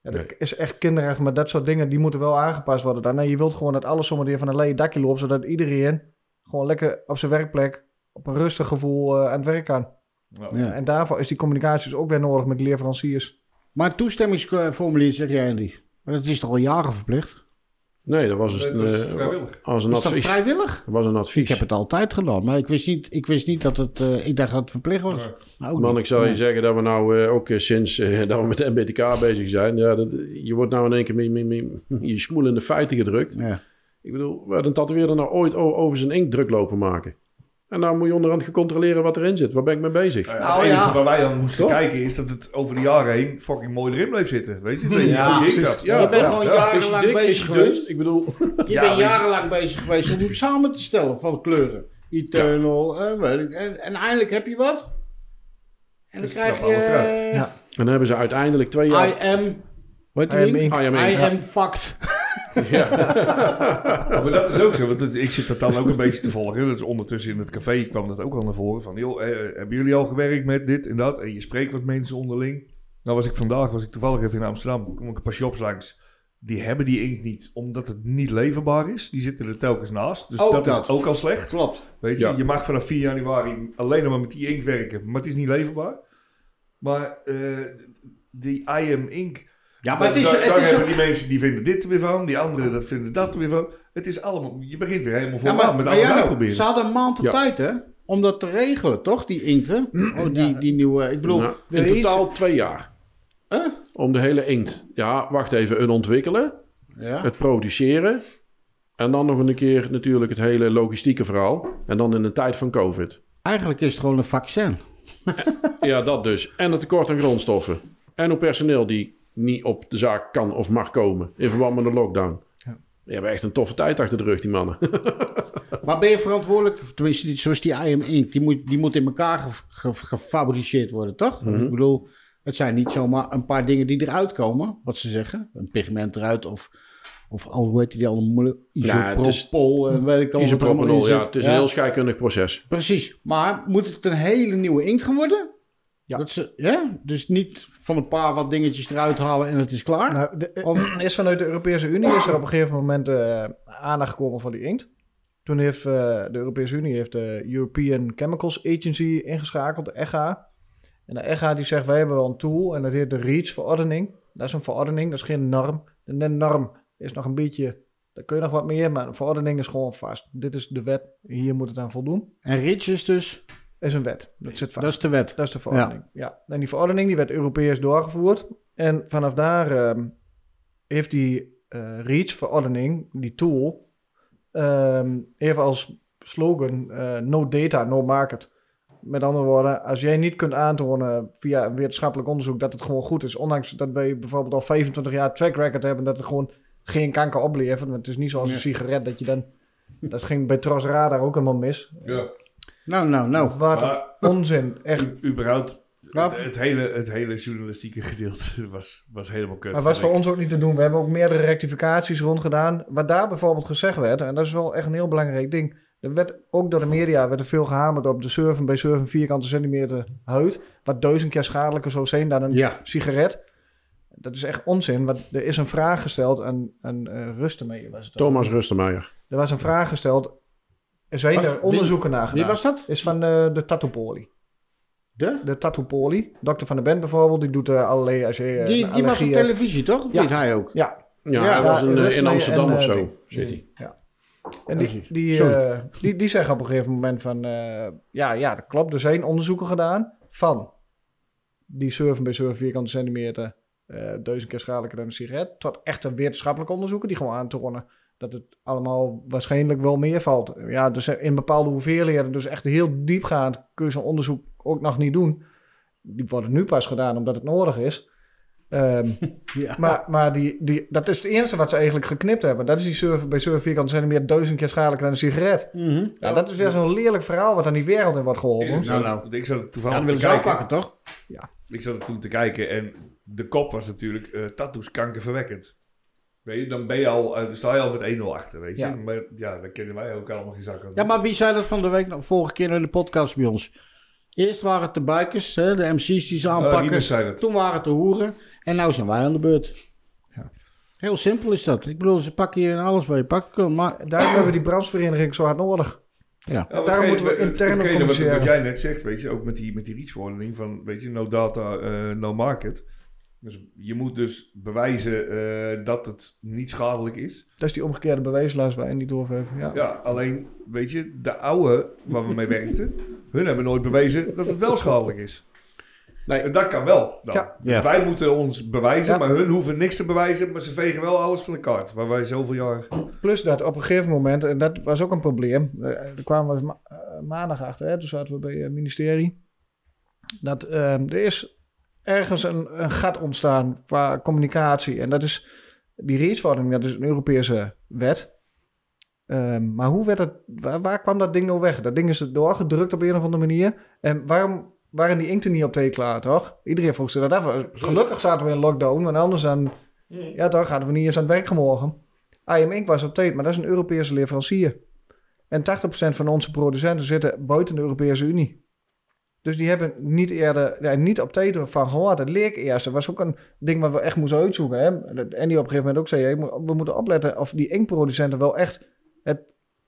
Ja, dat Nee. is echt kinderrecht, maar dat soort dingen die moeten wel aangepast worden. Dan. Je wilt gewoon dat alles zomaar weer van een leien dakje loopt, zodat iedereen gewoon lekker op zijn werkplek op een rustig gevoel eh, aan het werk kan. Ja. En daarvoor is die communicatie dus ook weer nodig met de leerfranciers. Maar het toestemmingsformulier zeg jij, Andy. Maar dat is toch al jaren verplicht? Nee, dat was, Dat een, was eh, vrijwillig. als een Is dat vrijwillig? Dat was een advies. Ik heb het altijd gedaan, maar ik wist niet, ik wist niet dat het... eh, ik dacht dat het verplicht was. Ja. Nou, ook Man, niet. ik zou je zeggen dat we nou eh, ook sinds eh, dat we met de MBTK bezig zijn, ja, dat, je wordt nou in één keer met, met, met je smoel in de feiten gedrukt. Ja. Ik bedoel, we hadden een tatoeëerder nou ooit over zijn inkt druk lopen maken. En nou moet je onderhand gaan controleren wat erin zit. Waar ben ik mee bezig? Nou Nou, het enige ja. waar wij dan moesten Toch? kijken is dat het over de jaren heen fucking mooi erin bleef zitten. Weet je? Ja. Ja, je bent toch? gewoon jarenlang dik? Bezig geweest. Ik bedoel, Je Ja, bent jarenlang bezig geweest om samen te stellen van kleuren. Eternal, eh, weet ik. En, en eindelijk heb je wat. En dan Dus krijg je... eh, Ja. en dan hebben ze uiteindelijk twee jaar... I am... Wat I am I am fucked. Ja, maar dat is ook zo, want het- ik zit dat dan ook een beetje te volgen. Dat is ondertussen in het café kwam dat ook al naar voren. Van, joh, eh, hebben jullie al gewerkt met dit en dat? En je spreekt wat mensen onderling. Nou was ik vandaag, was ik toevallig even in Amsterdam. kom ik een paar shops langs. Die hebben die inkt niet, omdat het niet leverbaar is. Die zitten er telkens naast. Dus dat, dat. is ook al slecht. Klopt. Weet je, Ja. je mag vanaf 4 januari alleen nog maar met die inkt werken. Maar het is niet leverbaar. Maar eh, die IM Ink... Ja, maar het is... Het ook- die mensen die vinden dit er weer van, die anderen dat vinden dat er weer van. Het is allemaal, je begint weer helemaal Ja, vooraan maar, met alles ja, uitproberen. ze hadden een maand de Ja. tijd, hè? Om dat te regelen, toch? Die inkten. Oh, die, die nieuwe... Ik bedoel... Nou, in is- totaal twee jaar. Huh? Om de hele inkt. Ja, wacht even. Het ontwikkelen, Ja. het produceren. En dan nog een keer natuurlijk het hele logistieke verhaal. En dan in de tijd van COVID. Eigenlijk is het gewoon een vaccin. Ja, dat dus. En het tekort aan grondstoffen. En op personeel die niet op de zaak kan of mag komen. In verband met de lockdown. Ja. Die hebben echt een toffe tijd achter de rug, die mannen. Maar ben je verantwoordelijk, tenminste zoals die IM Ink, die moet, die moet in elkaar ge- ge- gefabriceerd worden, toch? Mhm. Ik bedoel, het zijn niet zomaar een paar dingen die eruit komen, wat ze zeggen. Een pigment eruit of, of al, hoe heet die allemaal moeilijk? Ja, het is- Isopropol, en weet ik al Isopropanol, ja. Het is een heel scheikundig proces. Precies, maar moet het een hele nieuwe inkt gaan worden? Ja. Dat ze, ja? Dus niet van een paar wat dingetjes eruit halen en het is klaar? Nou, de, Of- is vanuit de Europese Unie is er op een gegeven moment eh, aandacht gekomen voor die inkt. Toen heeft eh, de Europese Unie heeft de European Chemicals Agency ingeschakeld, de ECHA. En de ECHA die zegt, wij hebben wel een tool en dat heet de REACH-verordening. Dat is een verordening, dat is geen norm. En de norm is nog een beetje, daar kun je nog wat meer, maar een verordening is gewoon vast. Dit is de wet, hier moet het aan voldoen. En Rich is dus, Is een wet, dat zit vast. dat is de wet. Dat is de verordening. Ja. En die verordening die werd Europees doorgevoerd. En vanaf daar ehm, heeft die eh REACH-verordening, die tool, ehm even als slogan eh, no data, no market. Met andere woorden, als jij niet kunt aantonen via een wetenschappelijk onderzoek dat het gewoon goed is, ondanks dat wij bijvoorbeeld al 25 jaar track record hebben dat het gewoon geen kanker oplevert. Want het is niet zoals een Ja. sigaret dat je dan... Dat ging bij Tros Radar ook helemaal mis. Ja. Nou, nou, nou. Wat Maar onzin. Echt u- überhaupt, het, het hele, het hele journalistieke gedeelte was, was helemaal kut. Maar was voor ik. ons ook niet te doen. We hebben ook meerdere rectificaties rondgedaan. Wat daar bijvoorbeeld gezegd werd, en dat is wel echt een heel belangrijk ding. Er werd ook door de media werd er veel gehamerd op de surfen bij surfen vierkante centimeter huid. Wat duizend keer schadelijker zou zijn dan een Ja. sigaret. Dat is echt onzin. Want er is een vraag gesteld aan, aan uh. Was het ook. Thomas Rustermeijer. Er was een vraag gesteld. Er zijn Was- er onderzoeken naar Wie gedaan. was dat? Is van de, de Tattoo-poli. De? De Tattoo-poli. Dokter van de Bent bijvoorbeeld. Die doet uh, allerlei... Als je, uh, Die, die was op televisie, toch? Of Ja. niet hij ook? Ja, Ja, Ja, hij was in, eh, in Amsterdam en, of eh, zo, zit hij. Ja. En die, die, eh, die, die zeggen op een gegeven moment van... eh, ja, ja, dat klopt. Er zijn onderzoeken gedaan van... die surfen bij surfen vierkante centimeter... eh, duizend keer schadelijker dan een sigaret... tot echte wetenschappelijke onderzoeken... die gewoon aantonen dat het allemaal waarschijnlijk wel meer valt. Ja, dus in bepaalde hoeveelheden... dus echt heel diepgaand kun je zo'n onderzoek ook nog niet doen. Die worden nu pas gedaan omdat het nodig is... Ehm, Ja. maar, maar die, die, dat is het enige wat ze eigenlijk geknipt hebben. Dat is die surfen bij surfen vierkante centimeter duizend keer schadelijker dan een sigaret. Mhm. Ja, dat is weer zo'n lelijk verhaal wat aan die wereld in wordt geholpen. Nou, nou. Ik zat Ja, toevallig te willen kijken. aanpakken, toch? Ik zat er toen te kijken en de kop was natuurlijk eh tattoos kankerverwekkend. Weet je, dan ben je al, eh, dan sta je al met 1-0 achter, weet je. Ja. Maar ja, dan kennen wij ook allemaal geen zakken. Ja, maar wie zei dat van de week, nog- vorige keer in de podcast bij ons? Eerst waren het de bikers, hè, de MC's die ze Uh, aanpakken. zei dat. Toen waren het de hoeren. En nu zijn wij aan de beurt. Ja. Heel simpel is dat. Ik bedoel, ze pakken hier in alles wat je pakken kan. Maar Daarom hebben we die brandsvereniging zo hard nodig. ja, hetgene- moeten we intern ook hetgene wat, wat jij net zegt, weet je, ook met die, met die reachverordening van, weet je, no data, eh, no market. Dus je moet dus bewijzen eh, dat het niet schadelijk is. Dat is die omgekeerde bewijslast waar je niet over heeft. Ja. Ja, alleen, weet je, de oude waar we mee werkten, hun hebben nooit bewezen dat het wel schadelijk is. Nee. En dat kan wel. dan. Ja. Dus Ja. wij moeten ons bewijzen, Ja. maar hun hoeven niks te bewijzen, maar ze vegen wel alles van de kaart. Waar wij zoveel jaar... Plus dat op een gegeven moment, en dat was ook een probleem, eh, daar kwamen we ma- eh, maandag achter, hè, toen zaten we bij het ministerie, dat eh, er is ergens een, een gat ontstaan qua communicatie. En dat is, die reachverordening, dat is een Europese wet. Ehm, maar hoe werd het, waar, waar kwam dat ding nou weg? Dat ding is doorgedrukt op een of andere manier. En waarom waren die inkten niet op thee klaar, toch? Iedereen vroeg zich dat af. Gelukkig zaten we in lockdown, want anders dan, ja toch, hadden we niet eens aan het werk gemorgen. IM Inc. was op tijd, maar dat is een Europese leverancier. En 80% van onze producenten zitten buiten de Europese Unie. Dus die hebben niet eerder, ja, niet op tijd van gehoord. Het leek eerst. Dat was ook een ding wat we echt moesten uitzoeken. Hè? Dat- En die op een gegeven moment ook zei, we moeten opletten of die inktproducenten wel echt het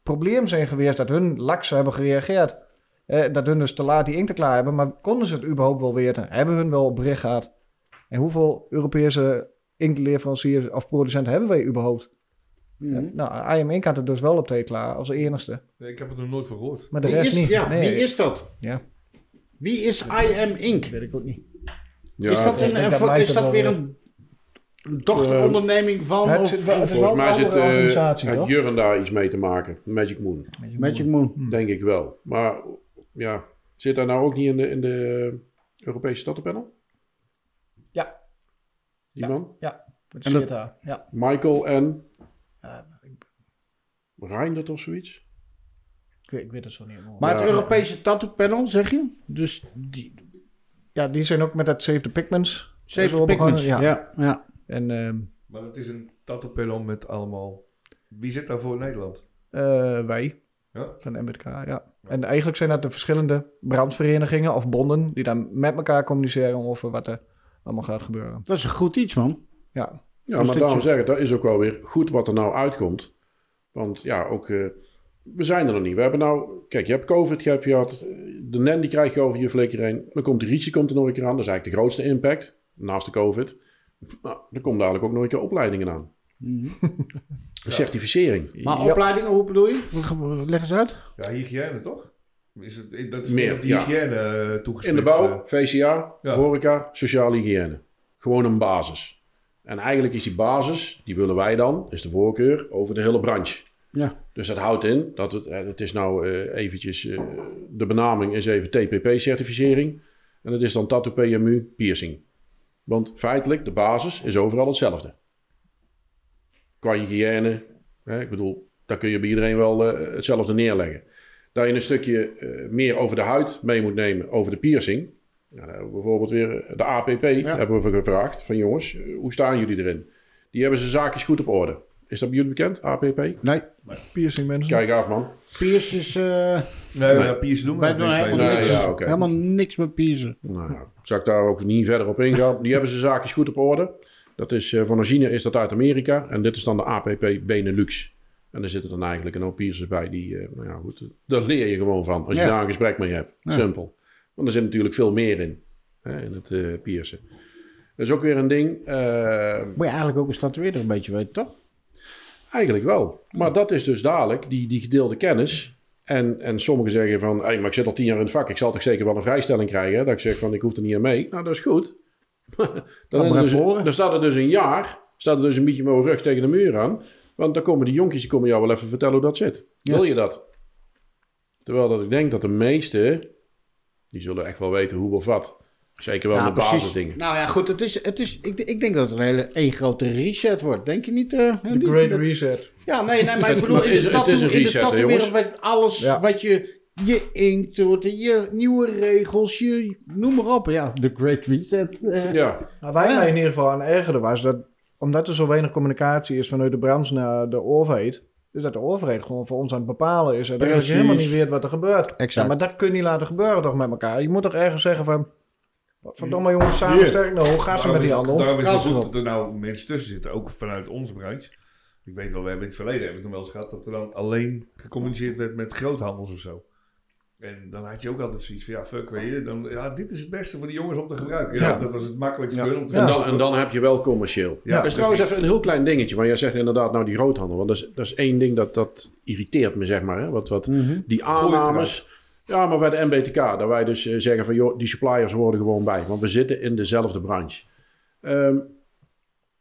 probleem zijn geweest dat hun laks hebben gereageerd. Eh, dat hun dus te laat die inkt klaar hebben. Maar konden ze het überhaupt wel weten? Hebben hun wel bericht gehad? En hoeveel Europese inktleveranciers of producenten hebben wij überhaupt? Mhm. Nou, IM Inc. had het dus wel op tijd klaar als enigste. Nee, ik heb het nog nooit van gehoord. Maar de Wie rest is, niet. ja, Nee, wie is dat? Ja, Wie is IM Inc? weet ik ook niet. Ja, is dat, een, dat is dat weer een dochteronderneming van? Het of, het volgens mij zit andere eh? Jurren daar iets mee te maken. Magic Moon, Magic Moon. denk ik wel. Maar ja, zit daar nou ook niet in de, in de Europese stadpenel? Ja. Die Ja. man? Ja, En dat-. Ja. Michael en Ja, ik, Reindert of zoiets? Ik weet, ik weet het zo niet meer. Maar Ja. het Europese tattoo panel, zeg je? Dus die ja, die zijn ook met dat Save the Pigments. Save Even Pigments. Ja. Ja. Ja, En ehm, Maar het is een tattoo met allemaal... Wie zit daar voor in Nederland? eh, wij Ja? van MBK, ja. En eigenlijk zijn dat de verschillende brandverenigingen of bonden die dan met elkaar communiceren over wat er allemaal gaat gebeuren. Dat is een goed iets, man. Ja, Ja, Dus maar dat daarom je- zeggen, dat is ook wel weer goed wat er nou uitkomt. Want ja, ook, eh, we zijn er nog niet. We hebben nou, kijk, je hebt COVID, je hebt gehad, de NEN die krijg je over je flikker heen. Dan komt de RICE komt er nog een keer aan, dat is eigenlijk de grootste impact, naast de COVID. Nou, er komt dadelijk ook nog een keer opleidingen aan. Certificering. Maar Ja. opleidingen, hoe bedoel je? Leg eens uit. Ja, hygiëne toch? Is het, dat is Meer, op de ja. hygiëne eh, In toegespitst. de bouw, eh. VCA, Ja. horeca, sociale hygiëne. Gewoon een basis. En eigenlijk is die basis, die willen wij dan, is de voorkeur over de hele branche. Ja. Dus dat houdt in dat het, eh, het is nou eh, eventjes, eh, de benaming is even TPP-certificering. En dat is dan Tattoo PMU Piercing. Want feitelijk, de basis is overal hetzelfde. Qua hygiëne, hè, ik bedoel, daar kun je bij iedereen wel hetzelfde neerleggen. Dat je een stukje meer over de huid mee moet nemen, over de piercing. Ja, bijvoorbeeld weer de APP, hebben we gevraagd van jongens, hoe staan jullie erin? Die hebben ze zaakjes goed op orde. Is dat bij jullie bekend, APP? Nee, piercing mensen. Kijk af man. Piers is eh, Nee, Nee. ja, Piers doen we wij nog doen niks mee. helemaal, Nee, niks, ja, oké. helemaal niks met piercen. Nou ja, zal ik daar ook niet verder op ingaan. Die hebben ze zaakjes goed op orde. Dat is, eh, van origine is dat uit Amerika. En dit is dan de APP Benelux. En er zitten dan eigenlijk een hoop piercers bij die, eh, nou ja goed, daar leer je gewoon van. Als je Ja. daar een gesprek mee hebt. Ja. Simpel. Want er zit natuurlijk veel meer in. Hè, in het eh piercen. Dat is ook weer een ding. eh, Moet je eigenlijk ook een statueerder een beetje weten, toch? Eigenlijk wel. Maar dat is dus dadelijk die, die gedeelde kennis. En, en sommigen zeggen van, hey, maar ik zit al tien jaar in het vak. Ik zal toch zeker wel een vrijstelling krijgen. Dat ik zeg van, ik hoef er niet aan mee. Nou, dat is goed. dan, dus, dan staat er dus een jaar, staat er dus een beetje met mijn rug tegen de muur aan. Want dan komen die jonkies, die komen jou wel even vertellen hoe dat zit. Ja. Wil je dat? Terwijl dat ik denk dat de meesten, die zullen echt wel weten hoe of wat. Zeker wel precies. basisdingen. Nou ja, goed. Het is, het is, ik, ik denk dat het een hele één grote reset wordt. Denk je niet? eh, The Andy? Great Dat- Reset. Ja, nee, nee, maar ik Het- bedoel, in is- de het tattoo, is een in de reset, tatoeëren jongens? werd alles Ja. wat je, je inkt, je nieuwe regels, je noem maar op. Ja, de Great Reset. eh. Ja, Nou, wij Ja. mij in ieder geval aan ergerde was dat, omdat er zo weinig communicatie is vanuit de branche naar de overheid, is dat de overheid gewoon voor ons aan het bepalen is. En dat je helemaal niet weet wat er gebeurt. Exact. Ja, maar dat kun je niet laten gebeuren toch met elkaar. Je moet toch ergens zeggen van, verdomme jongens, samen sterk nou, hoe gaat ze met die handel? Daarom is het goed dat er nou mensen tussen zitten, ook vanuit onze branche. Ik weet wel, we hebben in het verleden we het nog wel eens gehad dat er dan alleen gecommuniceerd werd met groothandels of zo. En dan had je ook altijd zoiets van, ja, fuck, weet je. Dan, ja, dit is het beste voor die jongens om te gebruiken. Ja. Ja, dat was het makkelijkste Ja. voor hun om te En, dan, en dan heb je wel commercieel. Ja, dat is trouwens even een heel klein dingetje. Want jij zegt inderdaad nou die groothandel. Want dat is, dat is één ding dat, dat irriteert me, zeg maar. Hè? Wat, wat, Mhm. die aannames. Ja, maar bij de MBTK, dat wij dus eh, zeggen van... joh, die suppliers horen gewoon bij. Want we zitten in dezelfde branche. Ehm,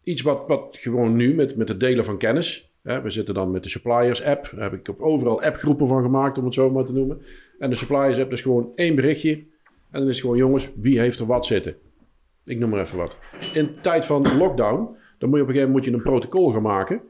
iets wat, wat gewoon nu met, met het delen van kennis... Hè, we zitten dan met de suppliers app. Daar heb ik op overal appgroepen van gemaakt, om het zo maar te noemen. En de suppliers app is gewoon één berichtje. En dan is het gewoon, jongens, wie heeft er wat zitten? Ik noem maar even wat. In tijd van lockdown, dan moet je op een gegeven moment een protocol gaan maken.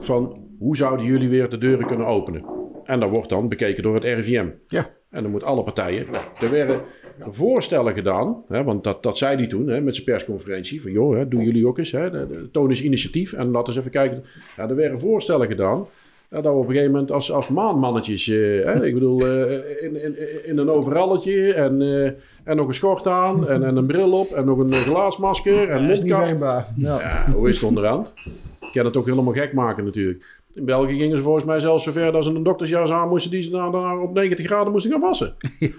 Van hoe zouden jullie weer de deuren kunnen openen? En dat wordt dan bekeken door het RIVM. Ja. En dan moeten alle partijen. Nou, er werden voorstellen gedaan, hè, want dat, dat zei hij toen hè, met zijn persconferentie. Van joh, hè, doen jullie ook eens. Hè, de, de, toon eens initiatief en laten eens even kijken. Ja, er werden voorstellen gedaan. Ja, dat we op een gegeven moment als, als maanmannetjes, eh, hè, ik bedoel, eh, in, in, in een overalletje en, eh, en nog een schort aan en, en een bril op en nog een glaasmasker en is mondkap. Ja, hoe is het onderhand? Ik kan het ook helemaal gek maken natuurlijk. In België gingen ze volgens mij zelfs zover dat ze een doktersjas aan moesten die ze op 90 graden moesten gaan wassen.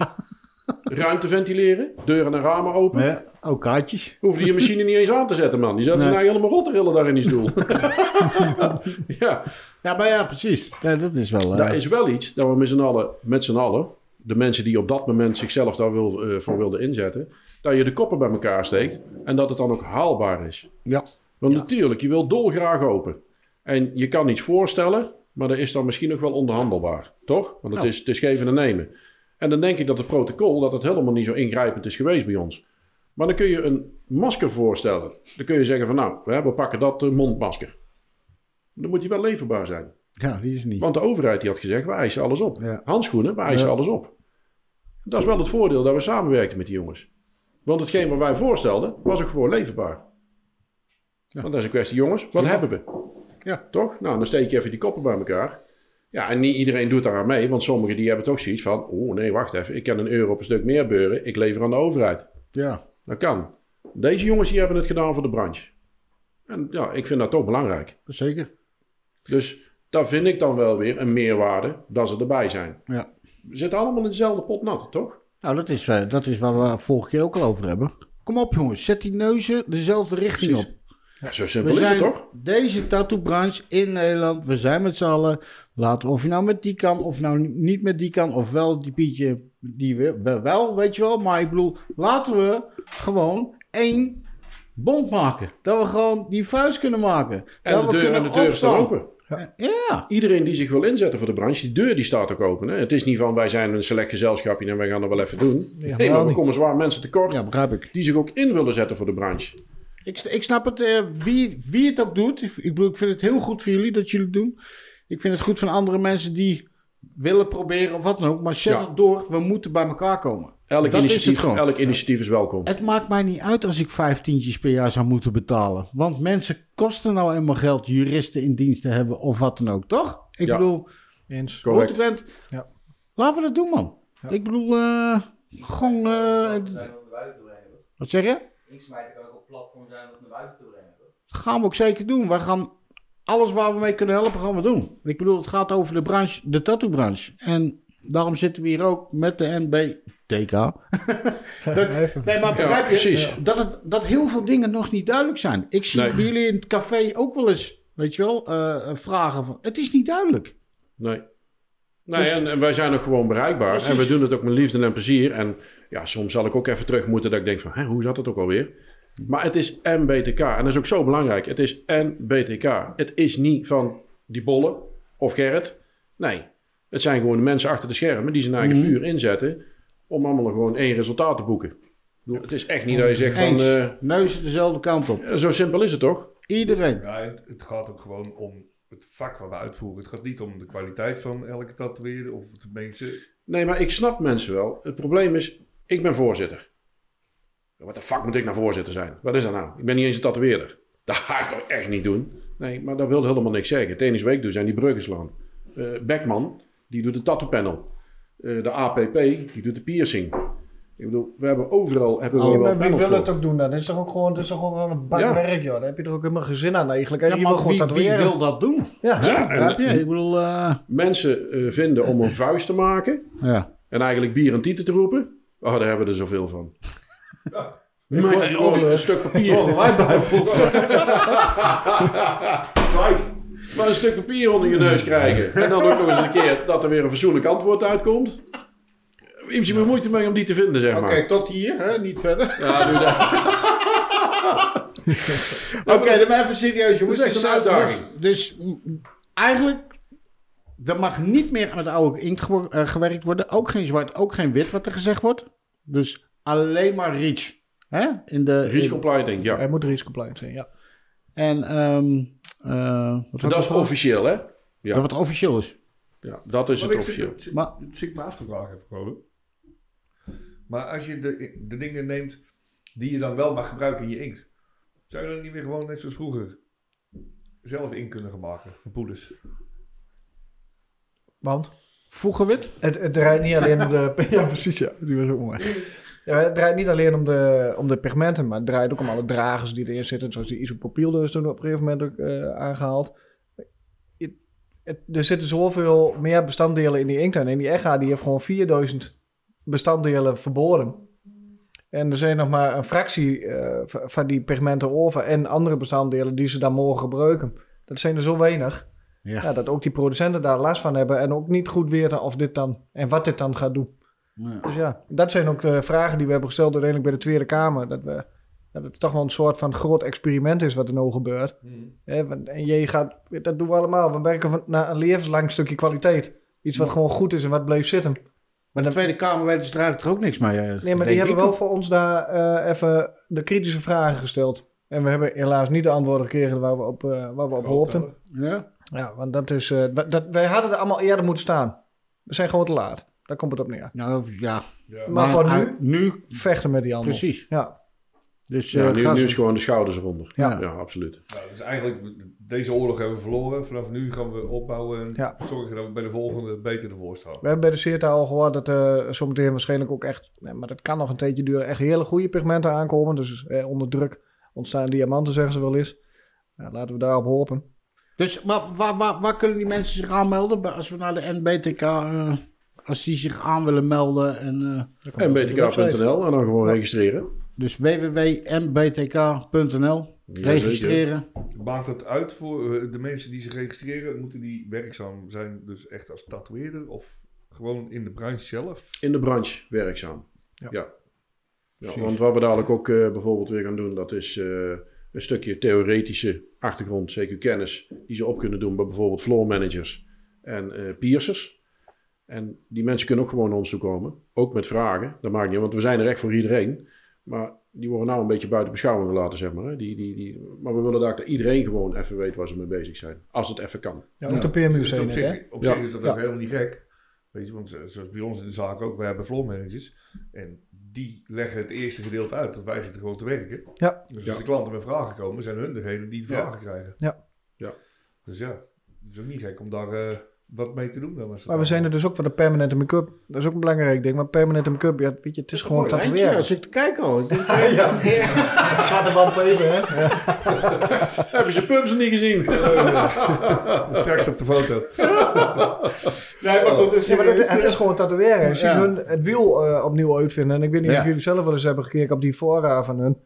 Ruimte ventileren, deuren en ramen open. Ja, ook kaartjes. Hoefde je machine niet eens aan te zetten, man. Die zetten ze Nee. nou helemaal rot te rillen daar in die stoel. ja, Ja, maar ja, precies. Ja, dat is wel... eh, dat is wel iets dat we met z'n allen, met z'n allen, de mensen die op dat moment zichzelf daar wil, eh, voor wilden inzetten, dat je de koppen bij elkaar steekt en dat het dan ook haalbaar is. Ja. Want natuurlijk, je wil dolgraag open. En je kan iets voorstellen, maar dat is dan misschien nog wel onderhandelbaar. Toch? Want het, is, het is geven en nemen. En dan denk ik dat het protocol dat het helemaal niet zo ingrijpend is geweest bij ons. Maar dan kun je een masker voorstellen. Dan kun je zeggen van nou, we pakken dat eh, mondmasker. Dan moet die wel leverbaar zijn. Ja, die is niet. Want de overheid die had gezegd, we eisen alles op. Ja. Handschoenen, we eisen Ja. alles op. Dat is wel het voordeel dat we samenwerkten met die jongens. Want hetgeen wat wij voorstelden, was ook gewoon leverbaar. Want dat is een kwestie, jongens, wat hebben we? Ja. Toch? Nou, dan steek je even die koppen bij elkaar. Ja, en niet iedereen doet daar aan mee, want sommigen die hebben toch zoiets van... Oh nee, wacht even, ik kan een euro op een stuk meer beuren, ik lever aan de overheid. Ja. Dat kan. Deze jongens die hebben het gedaan voor de branche. En ja, ik vind dat toch belangrijk. Zeker. Dus daar vind ik dan wel weer een meerwaarde dat ze erbij zijn. Ja. We zitten allemaal in dezelfde pot nat, toch? Nou, dat is, eh, dat is waar we vorige keer ook al over hebben. Kom op jongens, zet die neuzen dezelfde richting Precies. op. Ja, zo We simpel is het zijn toch? deze tattoo-branche in Nederland. We zijn met z'n allen. Laten we, of je nou met die kan, of nou niet met die kan, of wel die Pietje, die we, wel, weet je wel. Maar ik bedoel, laten we gewoon één bond maken. Dat we gewoon die vuist kunnen maken. En dat de we deur, en de deur staat open. Ja, Iedereen die zich wil inzetten voor de branche, die deur die staat ook open. Hè? Het is niet van wij zijn een select gezelschapje en wij gaan er wel even doen. nee, maar helemaal we niet. komen zwaar mensen tekort ja, begrijp ik. die zich ook in willen zetten voor de branche. Ik, ik snap het, eh, wie, wie het ook doet. Ik, ik bedoel, ik vind het heel goed voor jullie dat jullie het doen. Ik vind het goed van andere mensen die willen proberen of wat dan ook. Maar zet Ja. het door, we moeten bij elkaar komen. Elk, Dat is het initiatief, gewoon. elk initiatief is welkom. Het maakt mij niet uit als ik vijftientjes per jaar zou moeten betalen. Want mensen kosten nou eenmaal geld juristen in dienst te hebben of wat dan ook, toch? Ik Ja. bedoel, Eens. Correct. consequent. Ja. Laten we dat doen, man. Ik bedoel, eh, gewoon... eh, wat zeg je? Inksmijten kan ook op platform zijn om het naar buiten te brengen. Dat gaan we ook zeker doen. Wij gaan alles waar we mee kunnen helpen, gaan we doen. Ik bedoel, het gaat over de branche, de tattoo-branche. En daarom zitten we hier ook met de NBTK. dat, nee, maar begrijp je precies. Dat, het, dat heel veel dingen nog niet duidelijk zijn. Ik zie Nee. bij jullie in het café ook wel eens, weet je wel, eh, vragen van... Het is niet duidelijk. Nee. Nee, Dus- en, en wij zijn ook gewoon bereikbaar. Precies. En we doen het ook met liefde en plezier. En ja, soms zal ik ook even terug moeten dat ik denk van, hè, hoe zat het ook alweer? Maar het is MBTK. En dat is ook zo belangrijk. Het is MBTK. Het is niet van die Bolle of Gerrit. Nee. Het zijn gewoon de mensen achter de schermen die zijn eigen Mhm. puur inzetten om allemaal gewoon één resultaat te boeken. Bedoel, Het is echt niet dat je zegt van, Eens. eh, Neuzen dezelfde kant op. zo simpel is het toch? Iedereen. Ja, het, het gaat ook gewoon om het vak wat we uitvoeren. Het gaat niet om de kwaliteit van elke tatoeëerder of de mensen. Nee, maar ik snap mensen wel. Het probleem is, ik ben voorzitter. Wat de fuck moet ik nou voorzitter zijn? Wat is dat nou? Ik ben niet eens een tatoeëerder. Dat ga ik toch echt niet doen? Nee, maar dat wil helemaal niks zeggen. Het enige wat ik doe zijn die bruggen slaan. Eh, Beckman, die doet de tattoo panel. Eh, de APP, die doet de piercing. Ik bedoel, we hebben overal hebben we Ja, wel maar wie wil voor. het ook doen dan? Dat is toch ook gewoon, dat is toch gewoon een bak Ja. werk, joh. Daar heb je er ook helemaal geen zin aan eigenlijk. Ja, maar gewoon wie, wie wil dat doen? Ja, Ja, en- Begrijp je? Ik bedoel, eh, Mensen vinden om een vuist te maken. ja. En eigenlijk bier en tieten te roepen. Oh, daar hebben we er zoveel van. Ik er gewoon een stuk papier. Horen wij bij volgens mij. Maar een stuk papier onder je neus krijgen. En dan ook nog eens een keer dat er weer een fatsoenlijk antwoord uitkomt. Ietsje meer moeite mee om die te vinden, zeg Oké, maar. tot hier, hè? niet verder. Ja, doe dat. Oké, dan maar even serieus, jongens. Dat is echt een Dus, eh, uitdaging. Dus, dus, eigenlijk, er mag niet meer met oude inkt eh, gewerkt worden. Ook geen zwart, ook geen wit, wat er gezegd wordt. Dus alleen maar reach. Hè? In de, Reach in- compliant, denk ik, ja. Hij moet reach compliant zijn, ja. En, ehm eh, wat Dat is officieel, hè? Ja. Dat wat officieel is. Ja, dat is Maar het officieel. het Maar- Het zit me af te vragen even gewoon. Maar als je de, de dingen neemt die je dan wel mag gebruiken in je inkt, zou je dan niet weer gewoon net zoals vroeger zelf in kunnen gaan maken van poeders? Want Vroeger wit? het, het draait niet alleen om de... Ja, precies, ja. Die was ook mooi. Ja, het draait niet alleen om de, om de pigmenten, maar het draait ook om alle dragers die erin zitten. Zoals die isopropiel, dus toen op een gegeven moment ook eh, aangehaald. Het- het- er zitten zoveel meer bestanddelen in die inkt en in die EGA die heeft gewoon 4000 bestanddelen verboden. En er zijn nog maar een fractie eh, van die pigmenten over en andere bestanddelen die ze dan mogen gebruiken. Dat zijn er zo weinig. Ja. Ja, dat ook die producenten daar last van hebben en ook niet goed weten of dit dan en wat dit dan gaat doen. Ja. Dus ja, dat zijn ook de vragen die we hebben gesteld uiteindelijk bij de Tweede Kamer. Dat, we, dat het toch wel een soort van groot experiment is wat er nou gebeurt. Hè, want- en je gaat, dat doen we allemaal. We werken van, naar een levenslang stukje kwaliteit. Iets wat gewoon goed is en wat bleef zitten. Maar de Tweede Kamer weten ze er ook niks mee. eh, Nee, maar die hebben wel voor ons daar eh, even de kritische vragen gesteld. En we hebben helaas niet de antwoorden gekregen waar we op, eh, waar we op hoopten. Ja? Ja, want dat is, eh, dat, wij hadden er allemaal eerder moeten staan. We zijn gewoon te laat. Daar komt het op neer. Nou, ja. Ja. Maar voor nu Nu, vechten met die handel. precies. Ja, Dus Ja, eh, nu, is gewoon de schouders eronder. Ja. ja absoluut. Nou, dus eigenlijk, deze oorlog hebben we verloren. Vanaf nu gaan we opbouwen en Ja. zorgen dat we bij de volgende beter ervoor staan. We hebben bij de CETA al gehoord dat er zometeen waarschijnlijk ook echt, nee, maar dat kan nog een tijdje duren, echt hele goede pigmenten aankomen. Dus eh, onder druk ontstaan diamanten, zeggen ze wel eens. Ja, laten we daarop hopen. Dus maar waar, waar, waar kunnen die mensen zich aanmelden? Bij- Als we naar de NBTK, eh, als die zich aan willen melden. En, eh, En btk.nl en dan gewoon registreren. dus www.nbtk.nl, registreren. Maakt het uit voor eh, de mensen die zich registreren? Moeten die werkzaam zijn, dus echt als tatoeëerder of gewoon in de branche zelf? In de branche werkzaam. Ja. Ja. Ja, want wat we dadelijk ook eh, bijvoorbeeld weer gaan doen, dat is eh, een stukje theoretische achtergrond, CQ-kennis, die ze op kunnen doen bij bijvoorbeeld floor managers en eh piercers. En die mensen kunnen ook gewoon naar ons toe komen, ook met vragen. Dat maakt niet, want we zijn er echt voor iedereen. Maar die worden nou een beetje buiten beschouwing gelaten, zeg maar. hè. Die, die, die, maar we willen daar dat iedereen gewoon even weet waar ze mee bezig zijn. Als het even kan. Ja, ook de PMU Dus zijn op er, zich, hè? op Ja. zich is dat Ja. ook helemaal niet gek. Weet je, want eh, zoals bij ons in de zaak ook, we hebben floor managers. En die leggen het eerste gedeelte uit, dat wij zitten gewoon te werken. Ja. Dus Ja. als de klanten met vragen komen, zijn hun degene die de Ja. vragen krijgen. Ja. Ja. Dus ja, het is ook niet gek om daar eh, wat mee te doen dan. Als Maar we zijn er dus ook voor de permanente make-up. Dat is ook een belangrijk ding. Maar permanente make-up, ja, weet je, het is gewoon tatoeëren. Als ik te kijken al. Ik denk, Zwarte band peper, hè? Ja. Hebben ze pumps niet gezien? Straks op de foto. nee, maar goed, dus Ja, maar het is gewoon tatoeëren. Je ziet Ja. hun het wiel eh, opnieuw uitvinden. En ik weet niet Ja. of jullie zelf wel eens hebben gekeken op die fora van hun.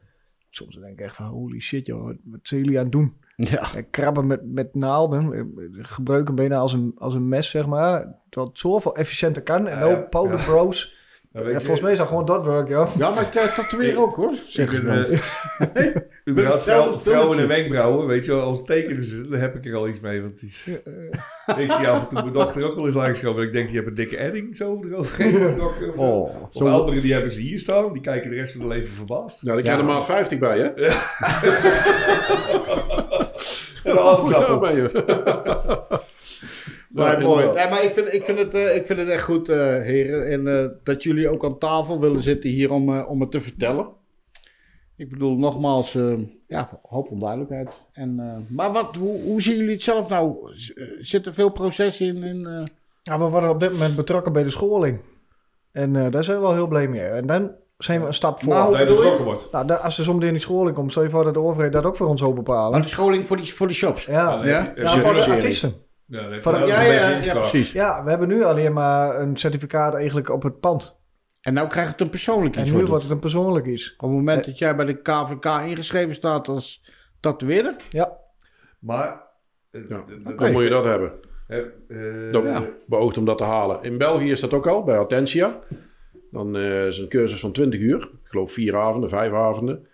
Soms denk ik echt van, holy shit joh, wat, wat zijn jullie aan het doen? Ja. Eh, Krabben met, met naalden, eh, gebruiken bijna als een, als een mes, zeg maar. Terwijl het zoveel efficiënter kan. En Ja, ja. ook powder bros. Nou, Ja, je, volgens mij is dat gewoon dat werk, joh. Ja, maar ik uh, tatoeëer ook hoor. ik Zeggen ze ben, dan. eh, vrouw- vrouwen en wenkbrauwen, weet je wel, als tekenen ze, daar heb ik er al iets mee. Want die, ik zie af en toe mijn dochter ook wel eens langskomen en ik denk, die hebben een dikke edding zo eroverheen getrokken. Of, zo. Oh, of zo- anderen die hebben ze hier staan, die kijken de rest van hun leven verbaasd. Nou, daar kan Ja. er maat 50 bij, hè? Ben je. Ja, mooi. Nee, maar ik vind, ik, vind het, eh, ik vind het echt goed, eh, heren. En eh, dat jullie ook aan tafel willen zitten hier om, eh, om het te vertellen. Ik bedoel, nogmaals, eh, ja, hoop onduidelijkheid. En, eh, maar wat, hoe, hoe zien jullie het zelf nou? Zit er veel proces in? in eh? Ja, we worden op dit moment betrokken bij de scholing. En eh, daar zijn we wel heel blij mee. En dan zijn we een stap voor. Nou, Dat je betrokken wordt. Nou, als er zometeen in die scholing komt, stel je voor dat de overheid dat ook voor ons zou Maar bepalen. de scholing voor die, voor de shops. Ja, ja. voor de artiesten. Ja, nou, Ja, ja, ja, precies. Ja, we hebben nu alleen maar een certificaat eigenlijk op het pand. En nou krijgt het een persoonlijk En iets. nu wordt het. het een persoonlijk iets. Op het moment dat jij bij de KVK ingeschreven staat als tatoeëerder. Ja, Maar... eh, Ja, Dan moet je dat hebben. eh, eh, Dat eh, beoogt om dat te halen. In België is dat ook al, bij Attentia. Dan eh, is een cursus van 20 uur. Ik geloof vier avonden, vijf avonden.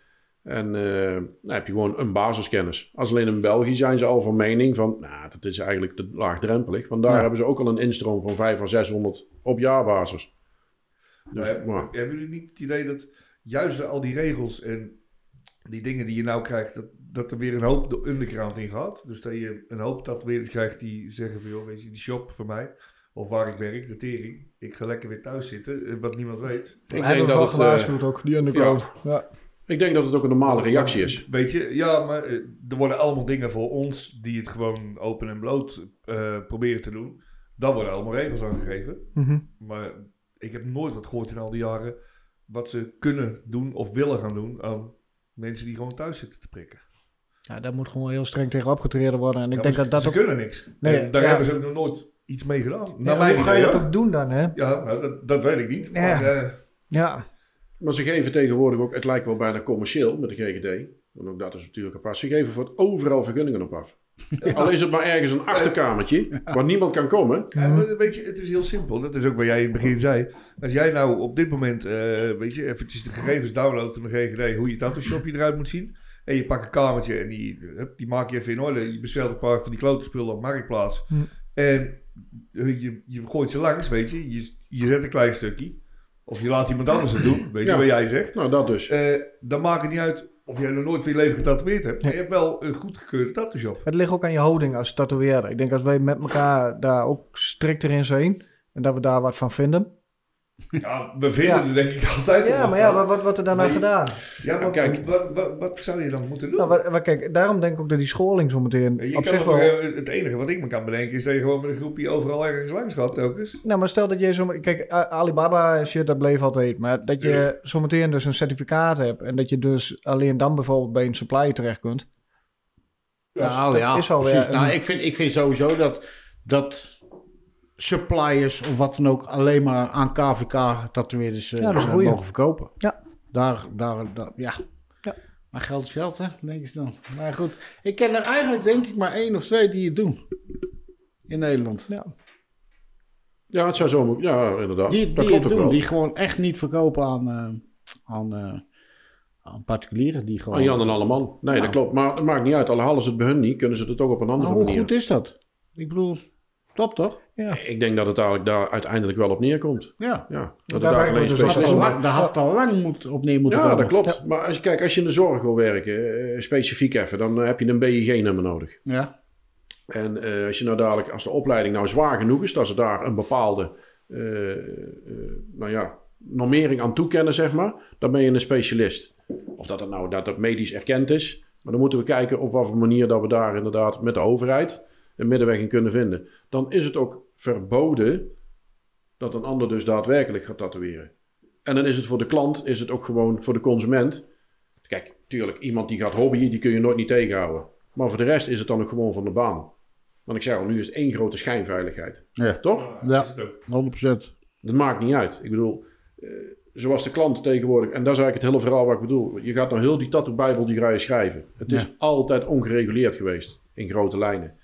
En eh, dan heb je gewoon een basiskennis. Als alleen in België zijn ze al van mening van... Nou, dat is eigenlijk te laagdrempelig. Vandaar Ja. hebben ze ook al een instroom van 5 à 600 op jaarbasis. Dus, Maar heb- maar, Hebben jullie niet het idee dat juist door al die regels en die dingen die je nou krijgt, dat, dat er weer een hoop de underground in gaat? Dus dat je een hoop tatoeëerders krijgt die zeggen van, joh, weet je, die shop voor mij, of waar ik werk, de tering, ik ga lekker weer thuis zitten, eh, wat niemand weet. ik, denk dat het, eh, ook, die underground. Ja. ik denk dat het ook een normale reactie is. Weet je, ja, maar eh, er worden allemaal dingen voor ons die het gewoon open en bloot eh, proberen te doen. Dan worden allemaal regels aangegeven. Mhm. Maar ik heb nooit wat gehoord in al die jaren wat ze kunnen doen of willen gaan doen aan mensen die gewoon thuis zitten te prikken. ja, daar moet gewoon heel streng tegen opgetreden worden. En ik Ja, denk maar dat dat ze, ook... ze kunnen niks. Nee, En daar ja. hebben ze ook nog nooit iets mee gedaan. Ja, hoe ga je dat ook doen dan, hè? Ja, nou, dat, dat weet ik niet. Ja. Maar, eh, Ja, Maar ze geven tegenwoordig ook, het lijkt wel bijna commercieel met de GGD. Want ook dat is natuurlijk apart. Ze geven voor het overal vergunningen op af. Al is het maar ergens een achterkamertje waar niemand kan komen. Ja, maar weet je, het is heel simpel. Dat is ook wat jij in het begin zei. Als jij nou op dit moment, eh, weet je, eventjes de gegevens downloadt van de GGD, hoe je tattoo shopje eruit moet zien. En je pakt een kamertje en die, hup, die maak je even in orde. Je bestelt een paar van die klote spullen op Marktplaats. Hm. En je, je gooit ze langs, weet je. je. Je zet een klein stukje. Of je laat iemand anders het doen, weet je Ja. wat jij zegt. Nou, dat dus. Eh, dan maakt het niet uit of jij nog nooit van je leven getatoeëerd hebt. Maar je hebt wel een goedgekeurde tattoo shop. het ligt ook aan je houding als tatoeëerder. Ik denk als wij met elkaar daar ook strikter in zijn... en dat we daar wat van vinden... Ja, we vinden Ja. er denk ik altijd wel Ja, wat maar ja, wat, wat wordt er dan aan Nee. gedaan? Ja, maar Kijk. wat, wat, wat zou je dan moeten doen? Nou, wat, wat- kijk, daarom denk ik ook dat die scholing zo meteen je op kan zich wel... eh, het enige wat ik me kan bedenken is dat je gewoon met een groepje overal ergens langs gaat telkens. Nou, maar stel dat je zo... Kijk, Alibaba shit, dat bleef altijd. Maar dat je Ja. zometeen dus een certificaat hebt... en dat je dus alleen dan bijvoorbeeld bij een supplier terecht kunt. Nou dat ja, is alweer een- Nou, ik, vind, ik vind sowieso dat, dat suppliers of wat dan ook alleen maar aan KVK tatoeëerders eh, Ja, dat is een eh, goeie. mogen verkopen. Ja. Daar, daar, daar ja. Ja. Maar geld is geld, hè? Denk je dan. Maar goed, ik ken er eigenlijk denk ik maar één of twee die het doen. In Nederland. Ja. Ja, het zou zo moeten. Ja, inderdaad. Die, dat die klopt het ook doen. wel. Die gewoon echt niet verkopen aan, eh, aan, eh, aan particulieren. Die gewoon... Aan Jan en Alleman. Nee, Ja. dat klopt. Maar het maakt niet uit. Al halen ze het bij hun niet, kunnen ze het ook op een Maar andere hoe manier. goed is dat? Ik bedoel, top toch? Ja. Ik denk dat het eigenlijk daar uiteindelijk wel op neerkomt. Ja. Ja, dat Daar het alleen dus had specifiek... al lang, daar had al lang moet, op neer moeten Ja, komen. dat klopt. Maar als, je- kijk, als je in de zorg wil werken, eh, specifiek even, dan eh, heb je een BIG-nummer nodig. Ja. En eh, als je nou dadelijk, als de opleiding nou zwaar genoeg is, dat ze daar een bepaalde, eh, eh, nou ja, normering aan toekennen, zeg maar, dan ben je een specialist. Of dat het nou dat het medisch erkend is. Maar dan moeten we kijken op wat voor manier dat we daar inderdaad met de overheid een middenweg in kunnen vinden. Dan is het ook verboden dat een ander dus daadwerkelijk gaat tatoeëren. En dan is het voor de klant, is het ook gewoon voor de consument. Kijk, tuurlijk, iemand die gaat hobbyen, die kun je nooit niet tegenhouden. Maar voor de rest is het dan ook gewoon van de baan. Want ik zeg al, nu is het één grote schijnveiligheid. Ja. Toch? Ja. Is het ook. 100%. Dat maakt niet uit. Ik bedoel, eh, zoals de klant tegenwoordig, en dat is eigenlijk het hele verhaal wat ik bedoel. Je gaat nou heel die tattoo-bijbel die ga je schrijven. Het is Ja. altijd ongereguleerd geweest, in grote lijnen.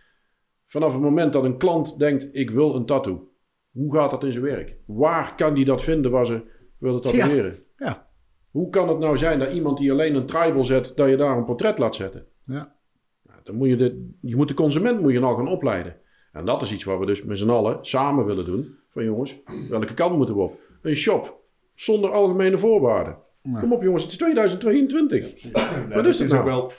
Vanaf het moment dat een klant denkt, ik wil een tattoo. Hoe gaat dat in zijn werk? Waar kan die dat vinden waar ze willen tatoeëren? Ja. Hoe kan het nou zijn dat iemand die alleen een tribal zet, dat je daar een portret laat zetten? Ja. Nou, dan moet je, de, je moet de consument moet je nou gaan opleiden. En dat is iets wat we dus met z'n allen samen willen doen. Van jongens, welke kant moeten we op? Een shop zonder algemene voorwaarden. Ja. Kom op jongens, het is 2022. Nou, Wat is het nou? wel,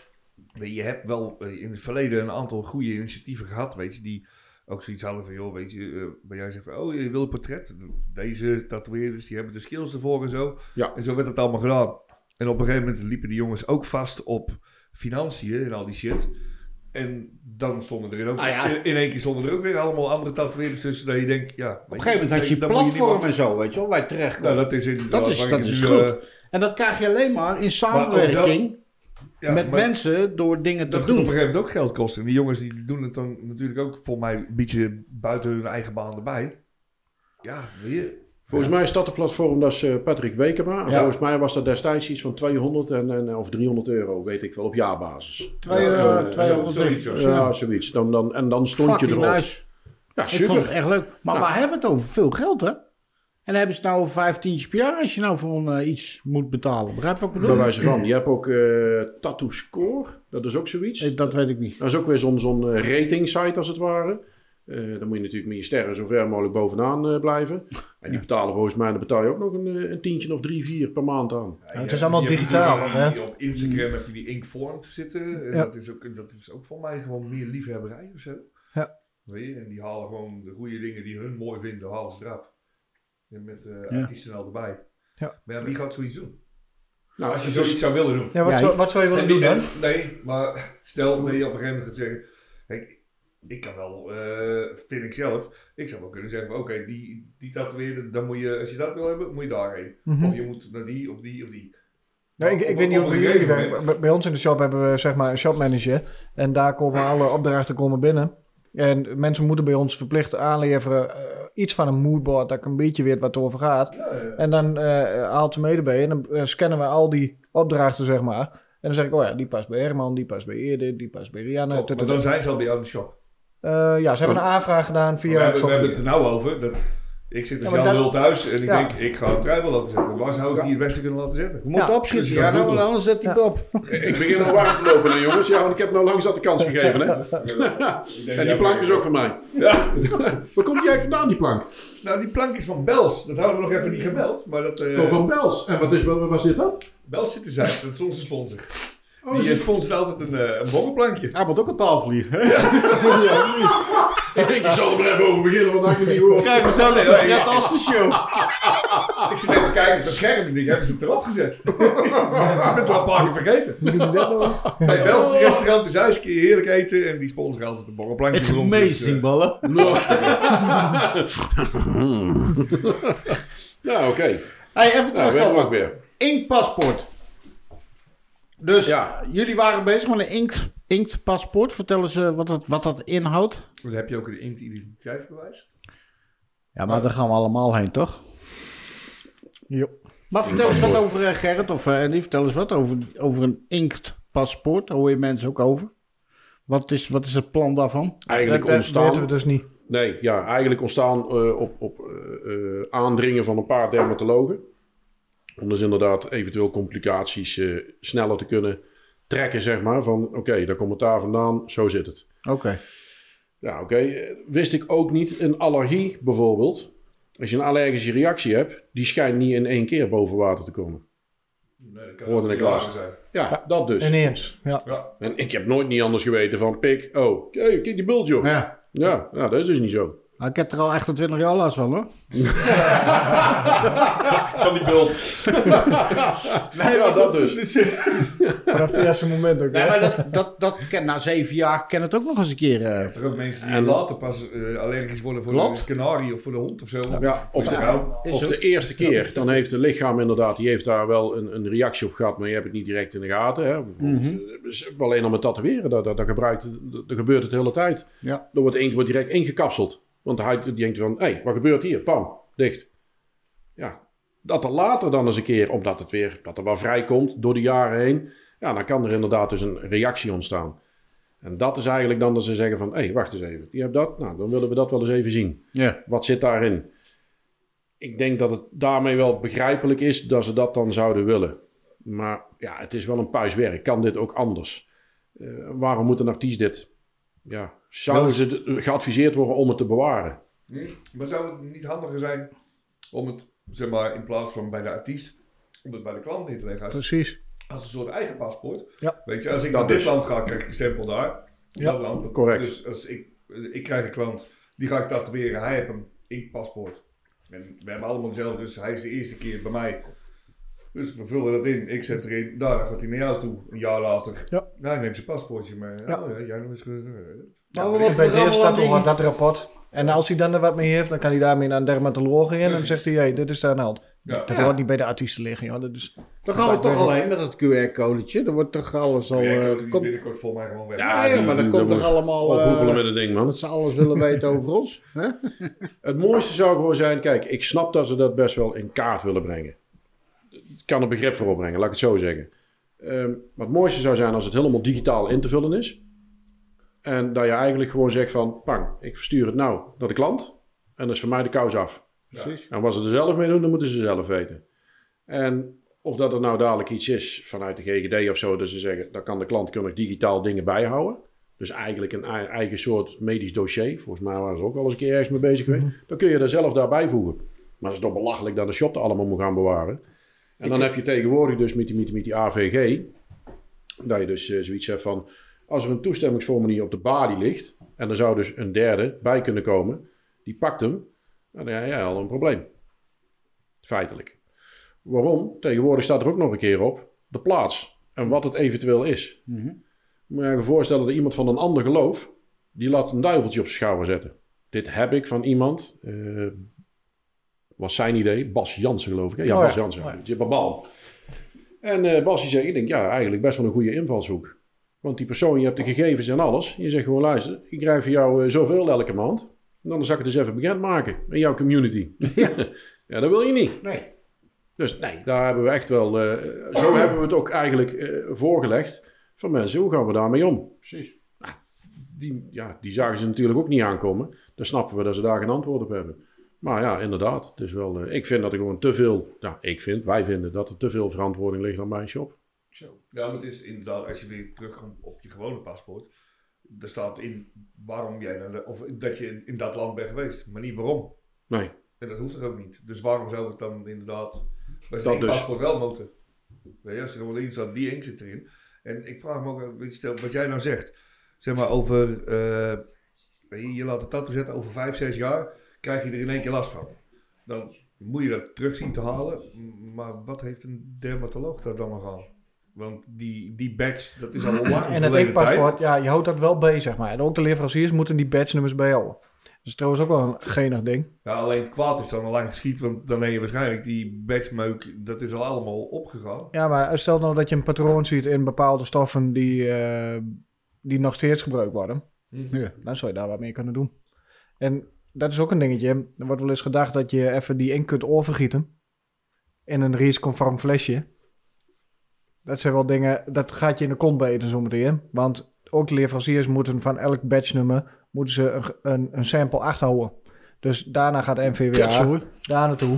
je, je hebt wel eh, in het verleden een aantal goede initiatieven gehad, weet je, die ook zoiets hadden van, joh, weet je, eh, waar jij zegt van, oh, je wil een portret. Deze tatoeëerders, die hebben de skills ervoor en zo. Ja. En zo werd het allemaal gedaan. En op een gegeven moment liepen die jongens ook vast op financiën en al die shit. En dan stonden er in, ook, Ah, ja. in, in één keer stonden er ook weer allemaal andere tatoeëerders tussen. Dat je denkt, ja... Op een gegeven moment had je platform en zo, weet je wel, waar je terecht Nou, dat is in... Dat is- dat is nu, goed. eh, En dat krijg je alleen maar in samenwerking Ja, met maar mensen door dingen te Dat gaat op een doen. gegeven moment ook geld kosten. En die jongens die doen het dan natuurlijk ook volgens mij een beetje buiten hun eigen baan erbij. Ja, weer. Volgens mij is dat de platform, dat is eh, Patrick Wekema. Ja. Volgens mij was dat destijds iets van 200 en, en, of 300 euro, weet ik wel, op jaarbasis. Twee, Ja, eh, zo- 200 zoiets, ja. Zoiets. Dan, dan, en dan stond Fucking je erop. nice. Ja, Ik vond het super. echt leuk. Maar Nou. we hebben het over veel geld, hè? En dan hebben ze het nou over 15 per jaar als je nou voor eh, iets moet betalen. Begrijp je wat ik Bij bedoel? wijze van. Je hebt ook eh Tattoo Score. Dat is ook zoiets. Eh, Dat weet ik niet. Dat is ook weer zo'n zo'n rating site als het ware. Eh, dan moet je natuurlijk met je sterren zo ver mogelijk bovenaan eh, blijven. En die betalen volgens mij, dan betaal je ook nog een, een tientje of drie, vier per maand aan. Ja, het is allemaal digitaal, hè? Op Instagram heb je die Inkformed zitten. En Ja. dat, is ook, dat is ook voor mij gewoon meer liefhebberij of zo. Ja. Weet je? En die halen gewoon de goede dingen die hun mooi vinden, halen ze eraf. En met eh Ja. artiesten al erbij. Ja. Maar ja, wie gaat zoiets doen? Nou, Als je is- zoiets zou willen doen. Ja, wat, Ja, zou, wat zou je willen En doen dan? nee, maar stel dat je op een gegeven moment gaat zeggen... Ik kan wel, eh, vind ik zelf, ik zou wel kunnen zeggen van oké, die, die tatoeëerder, dan moet je, als je dat wil hebben, moet je daarheen. Mhm. Of je moet naar die, of die, of die. Ja, ik, ik weet niet hoe jullie werkt. Bij ons in de shop hebben we zeg maar een shopmanager. En daar komen alle opdrachten komen binnen. En mensen moeten bij ons verplicht aanleveren eh, iets van een moodboard. Dat ik een beetje weet wat het over gaat. Ja, ja. En dan eh, haalt ze mede bij. En dan eh, scannen we al die opdrachten zeg maar. En dan zeg ik, oh ja, die past bij Herman, die past bij Edith, die past bij Rianne. Maar dan zijn ze al bij jou in de shop. Eh, ja, ze hebben een aanvraag gedaan via... we, hebben, we het hebben het er nou over. Dat, ik zit als Ja, Jan Lul thuis en ik Ja. denk, ik ga een tribal laten zetten. Waar zou ik die het beste kunnen laten zetten? Je moet Ja, opschieten. Ja, nou, anders zet hij Ja. het op. Ik begin al warm te lopen, hè, jongens. Ja, want ik heb nou lang zat de kans gegeven. Hè? En die plank is ook van mij. Ja. Waar komt die eigenlijk vandaan, die plank? Nou, die plank is van Bels. Dat hadden we nog even niet gemeld. Maar dat, eh Oh, van Bels. En wat, is, wat was dit dat? Bels zit te zijn. Dat is onze sponsor. Oh, Die is het- sponsort altijd een, eh, een borrelplankje. Hij moet ook een tafel liggen. ik denk, ik zal er even over beginnen, want ik niet gehoord. Kijk, we zijn Nee, nog nee, net ja. als de show. Ik zit even te kijken op dat scherm en ik hebben ze het erop gezet. ik ben het al een paar keer vergeten. Bij Bels restaurant is ijskeer heerlijk eten en die sponsoren altijd een borrelplankje. It's ons. Dus, amazing, eh, ballen. Ja, oké. Hey, even Nou, terug op weer. inkpaspoort. Dus Ja. jullie waren bezig met een ink, inktpaspoort. Vertel eens eh, wat, dat, wat dat inhoudt. Dan heb je ook een inkt-identiteitsbewijs. Ja, maar daar gaan we allemaal heen, toch? Jo. Maar vertel eens wat over eh, Gerrit of uh, Andy. Vertel eens wat over, over een inktpaspoort. Daar hoor je mensen ook over. Wat is, wat is het plan daarvan? Eigenlijk dat, dat ontstaan... weten we dus niet. Nee, ja, eigenlijk ontstaan eh, op, op aandringen van een paar dermatologen. Om dus inderdaad eventueel complicaties eh, sneller te kunnen trekken, zeg maar. Van oké, daar komt het daar vandaan, zo zit het. Oké. Ja, oké. Eh, Wist ik ook niet. Een allergie bijvoorbeeld. Als je een allergische reactie hebt, die schijnt niet in één keer boven water te komen. Nee, dat kan Hoorde ik laatst. zijn. Ja, dat dus. Ineens. Ja. Ja. En ik heb nooit niet anders geweten van pik. Oh, kijk, kijk die bult, joh. Ja. Ja. Ja, dat is dus niet zo. Nou, ik heb er al 28 jaar last van, hoor. Van die bult. ja, dat dus. Vanaf het eerste moment ook. Nee, hè? maar dat, dat, dat ken, na zeven jaar kan het ook nog eens een keer... eh, Er zijn ook mensen die En- later pas eh, allergisch worden voor Klopt. de kanarie of voor de hond of zo. Ja, of de, Ja. Of de eerste keer, dan heeft het lichaam inderdaad, die heeft daar wel een, een reactie op gehad, maar je hebt het niet direct in de gaten. Hè. Bijvoorbeeld, Mhm. eh, dus alleen al met tatoeëren, dat, dat, dat, gebruikt, dat, dat gebeurt het de hele tijd. Ja. Dan wordt wordt direct ingekapseld. Want huid die denkt van, hé, hey, wat gebeurt hier? Pam, dicht. Ja, dat er later dan eens een keer, omdat het weer, dat er wel vrijkomt door de jaren heen, ja, dan kan er inderdaad dus een reactie ontstaan. En dat is eigenlijk dan dat ze zeggen van, hé, hey, wacht eens even, die hebt dat, nou, dan willen we dat wel eens even zien. Ja. Wat zit daarin? Ik denk dat het daarmee wel begrijpelijk is dat ze dat dan zouden willen. Maar ja, het is wel een puis werk. Kan dit ook anders? Eh, waarom moet een artiest dit? Ja, zouden ze de- geadviseerd worden om het te bewaren? Hm? Maar zou het niet handiger zijn om het, zeg maar, in plaats van bij de artiest, om het bij de klant neer te leggen als, Precies. als een soort eigen paspoort? Ja. Weet je, als ik Dat naar dit dus. land ga, krijg ik een stempel daar. Ja, Dat land. correct. Dus als ik, ik krijg een klant, die ga ik tatoeëren, hij heeft een inkpaspoort. En we hebben allemaal dezelfde, dus hij is de eerste keer bij mij. Dus we vullen dat in, ik zet erin, daar gaat hij naar jou toe, een jaar later. Ja. Nou, hij neemt zijn paspoortje mee. Ja. Oh ja, jij nog eens... ge- Maar bij wat deze allemaal staat dat rapport. En als hij dan er wat mee heeft, dan kan hij daarmee naar een dermatoloog in. En dan zegt hij, hey, dit is daar aan de hand. Ja. Dat hoort niet bij de artiesten liggen, joh. Dat is, Dan gaan we toch alleen met dat QR-codetje. Dan wordt toch alles al... Eh, komt, binnenkort voor mij gewoon weg. Ja, maar dan komt dat toch allemaal... eh, Ophoepelen met het ding, man. dat ze alles willen weten over ons. Hè? Het mooiste zou gewoon zijn, kijk, ik snap dat ze dat best wel in kaart willen brengen. Kan er begrip voor opbrengen, laat ik het zo zeggen. Ehm, maar het mooiste zou zijn als het helemaal digitaal in te vullen is. En dat je eigenlijk gewoon zegt van, pang, ik verstuur het nou naar de klant. En dat is voor mij de kous af. Precies. En wat ze er zelf mee doen, dan moeten ze zelf weten. En of dat er nou dadelijk iets is vanuit de GGD of zo, dat ze zeggen, dan kan de klant kunnen digitaal dingen bijhouden. Dus eigenlijk een ei- eigen soort medisch dossier. Volgens mij waren ze ook al eens een keer ergens mee bezig geweest. Dan kun je er zelf daarbij voegen. Maar het is toch belachelijk dat de shop er allemaal moet gaan bewaren. En dan heb je tegenwoordig dus met die, met die, met die AVG, dat je dus eh, zoiets hebt van, als er een toestemmingsformulier op de balie ligt, en er zou dus een derde bij kunnen komen, die pakt hem, dan heb jij al een probleem. Feitelijk. Waarom? Tegenwoordig staat er ook nog een keer op de plaats en wat het eventueel is. Moet je je voorstellen dat iemand van een ander geloof, die laat een duiveltje op zijn schouder zetten. Dit heb ik van iemand, eh, was zijn idee, Bas Jansen geloof ik. Hè? Ja, Oh ja. Bas Jansen. Oh Bal. En eh Bas die zegt, ik denk ja, eigenlijk best wel een goede invalshoek. Want die persoon, je hebt de gegevens en alles. Je zegt gewoon, luister, ik krijg voor jou eh, zoveel elke maand. En dan zal ik het eens even bekendmaken in jouw community. ja, dat wil je niet. Nee. Dus nee, daar hebben we echt wel... eh, zo hebben we het ook eigenlijk voorgelegd van mensen. Hoe gaan we daarmee om? Precies. Nou, die, ja, die zagen ze natuurlijk ook niet aankomen. Dan snappen we dat ze daar geen antwoord op hebben. Maar ja, inderdaad. Het is wel, eh, ik vind dat er gewoon te veel... Ja, ik vind, wij vinden dat er te veel verantwoording ligt aan mijn shop. Ja, maar het is inderdaad, als je weer terugkomt op je gewone paspoort, er staat in waarom jij naar de, of dat je in, in dat land bent geweest, maar niet waarom. Nee. En dat hoeft er ook niet. Dus waarom zou het dan inderdaad bij zijn dus. paspoort wel moeten? Weet je, als er gewoon in staat, die ink zit erin. En ik vraag me ook, eh, stel, wat jij nou zegt, zeg maar over, eh, je, je laat een tattoo zetten over vijf, zes jaar, krijg je er in één keer last van. Dan moet je dat terug zien te halen, maar wat heeft een dermatoloog daar dan nog aan? Want die, die badge, dat is al lang en het inkpaspoort, ja, je houdt dat wel bij, zeg maar. En ook de leveranciers moeten die badge nummers bijhouden. Dat is trouwens ook wel een genig ding. Ja, alleen het kwaad is dan al lang geschiet, want dan heb je waarschijnlijk die badgemeuk, dat is al allemaal opgegaan. Ja, maar stel nou dat je een patroon ziet in bepaalde stoffen die, eh, die nog steeds gebruikt worden. Ja. Dan zou je daar wat mee kunnen doen. En dat is ook een dingetje. Er wordt wel eens gedacht dat je even die ink kunt overgieten. In een REACH-conform flesje. Dat zijn wel dingen, dat gaat je in de kont bijten zometeen. Want ook leveranciers moeten van elk batch nummer moeten ze een, een, een sample achterhouden. Dus daarna gaat NVWA daar naartoe.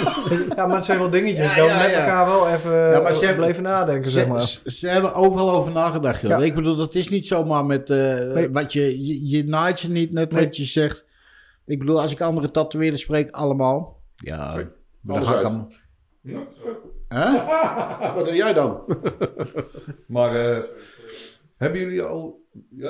ja, maar het zijn wel dingetjes. Dan ja, met ja. elkaar wel even Ja, maar ze eh, hebben- blijven nadenken, zeg Ze, maar. ze, ze hebben overal over nagedacht. joh. Ja. Ik bedoel, dat is niet zomaar met eh, Nee. wat je, je, je naait je niet net Nee. wat je zegt. Ik bedoel, als ik andere tatoeëerders spreek, allemaal. Ja, dan ga ik allemaal... Ja, zo. Hè? Wat doe jij dan? Maar eh, hebben jullie al... Ja,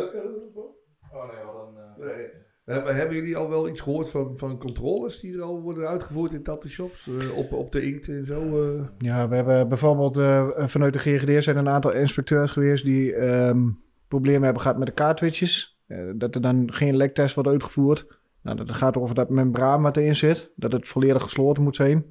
wel? Oh nee, wat dan... Nee. Hebben, hebben jullie al wel iets gehoord van, van controles die er al worden uitgevoerd in tattoo shops? Eh, op, op de inkt en zo? eh? Ja, we hebben bijvoorbeeld eh, vanuit de GGD zijn een aantal inspecteurs geweest die ehm, problemen hebben gehad met de kaartwitjes. Eh, dat er dan geen lektest wordt uitgevoerd. Nou, dat gaat over dat membraan wat erin zit. Dat het volledig gesloten moet zijn.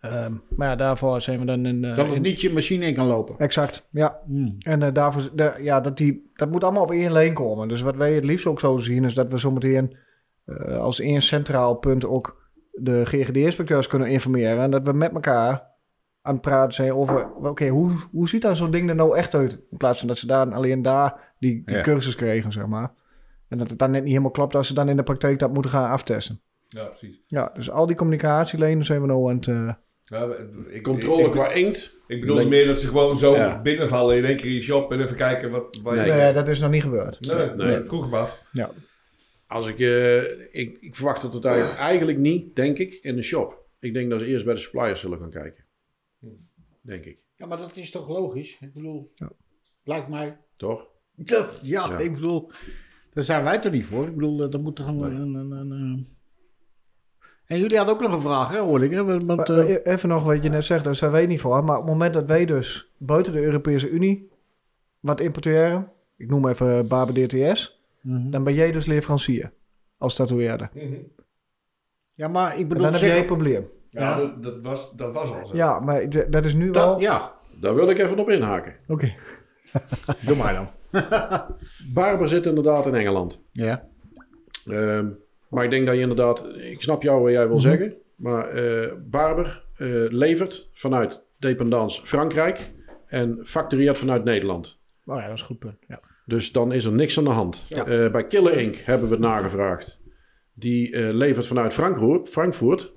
Ehm, maar ja, daarvoor zijn we dan in... eh, Dat het in- niet je machine in kan lopen. Exact, ja. Hmm. En eh, daarvoor, de, ja, dat, die, dat moet allemaal op één lijn komen. Dus wat wij het liefst ook zo zien, is dat we zometeen eh, als één centraal punt ook de GGD-inspecteurs kunnen informeren. En dat we met elkaar aan het praten zijn over, oké, hoe, hoe ziet dan zo'n ding er nou echt uit? In plaats van dat ze daar alleen daar die, die Ja. cursus kregen, zeg maar. En dat het dan net niet helemaal klopt als ze dan in de praktijk dat moeten gaan aftesten. Ja, precies. Ja, dus al die communicatielijnen zijn we nou aan het... eh, Ja, we- ik, Controle ik, ik, qua inkt. ik bedoel meer dat ze gewoon zo Ja. binnenvallen in één keer in je shop en even kijken wat... Waar Nee. je... nee, dat is nog niet gebeurd. Nee, Nee. nee, vroeg maar af. Als ik, eh, ik, ik verwacht het eigenlijk niet, denk ik, in de shop. Ik denk dat ze eerst bij de suppliers zullen gaan kijken. Denk ik. Ja, maar dat is toch logisch? Ik bedoel, Ja. lijkt mij. Toch? Ja, Ja. ik bedoel, daar zijn wij toch niet voor? Ik bedoel, eh, dat moet toch een... een, een, een, een- En jullie hadden ook nog een vraag, hè, hoorde ik. Hè? Want, Maar, eh, eh, even nog wat je net zegt, daar zijn wij niet voor. Maar op het moment dat wij dus buiten de Europese Unie wat importeren, ik noem even Barber DTS, mhm. dan ben jij dus leverancier als tatoeëerder. Mhm. Ja, maar ik En bedoel, dan heb jij een probleem. Ja, Dat, dat, was, dat was al zo. Ja, maar dat is nu Dat- wel... ja, Daar wil ik even op inhaken. Oké. doe maar dan. Barber zit inderdaad in Engeland. Ja. Ehm, maar ik denk dat je inderdaad, ik snap jou wat jij wil zeggen, maar eh, Barber eh, levert vanuit dependance Frankrijk en factureert vanuit Nederland. Oh ja, dat is een goed punt. Ja. Dus dan is er niks aan de hand. Ja. Eh, bij Killer Inc. hebben we het nagevraagd. Die eh, levert vanuit Frankfurt, Frankfurt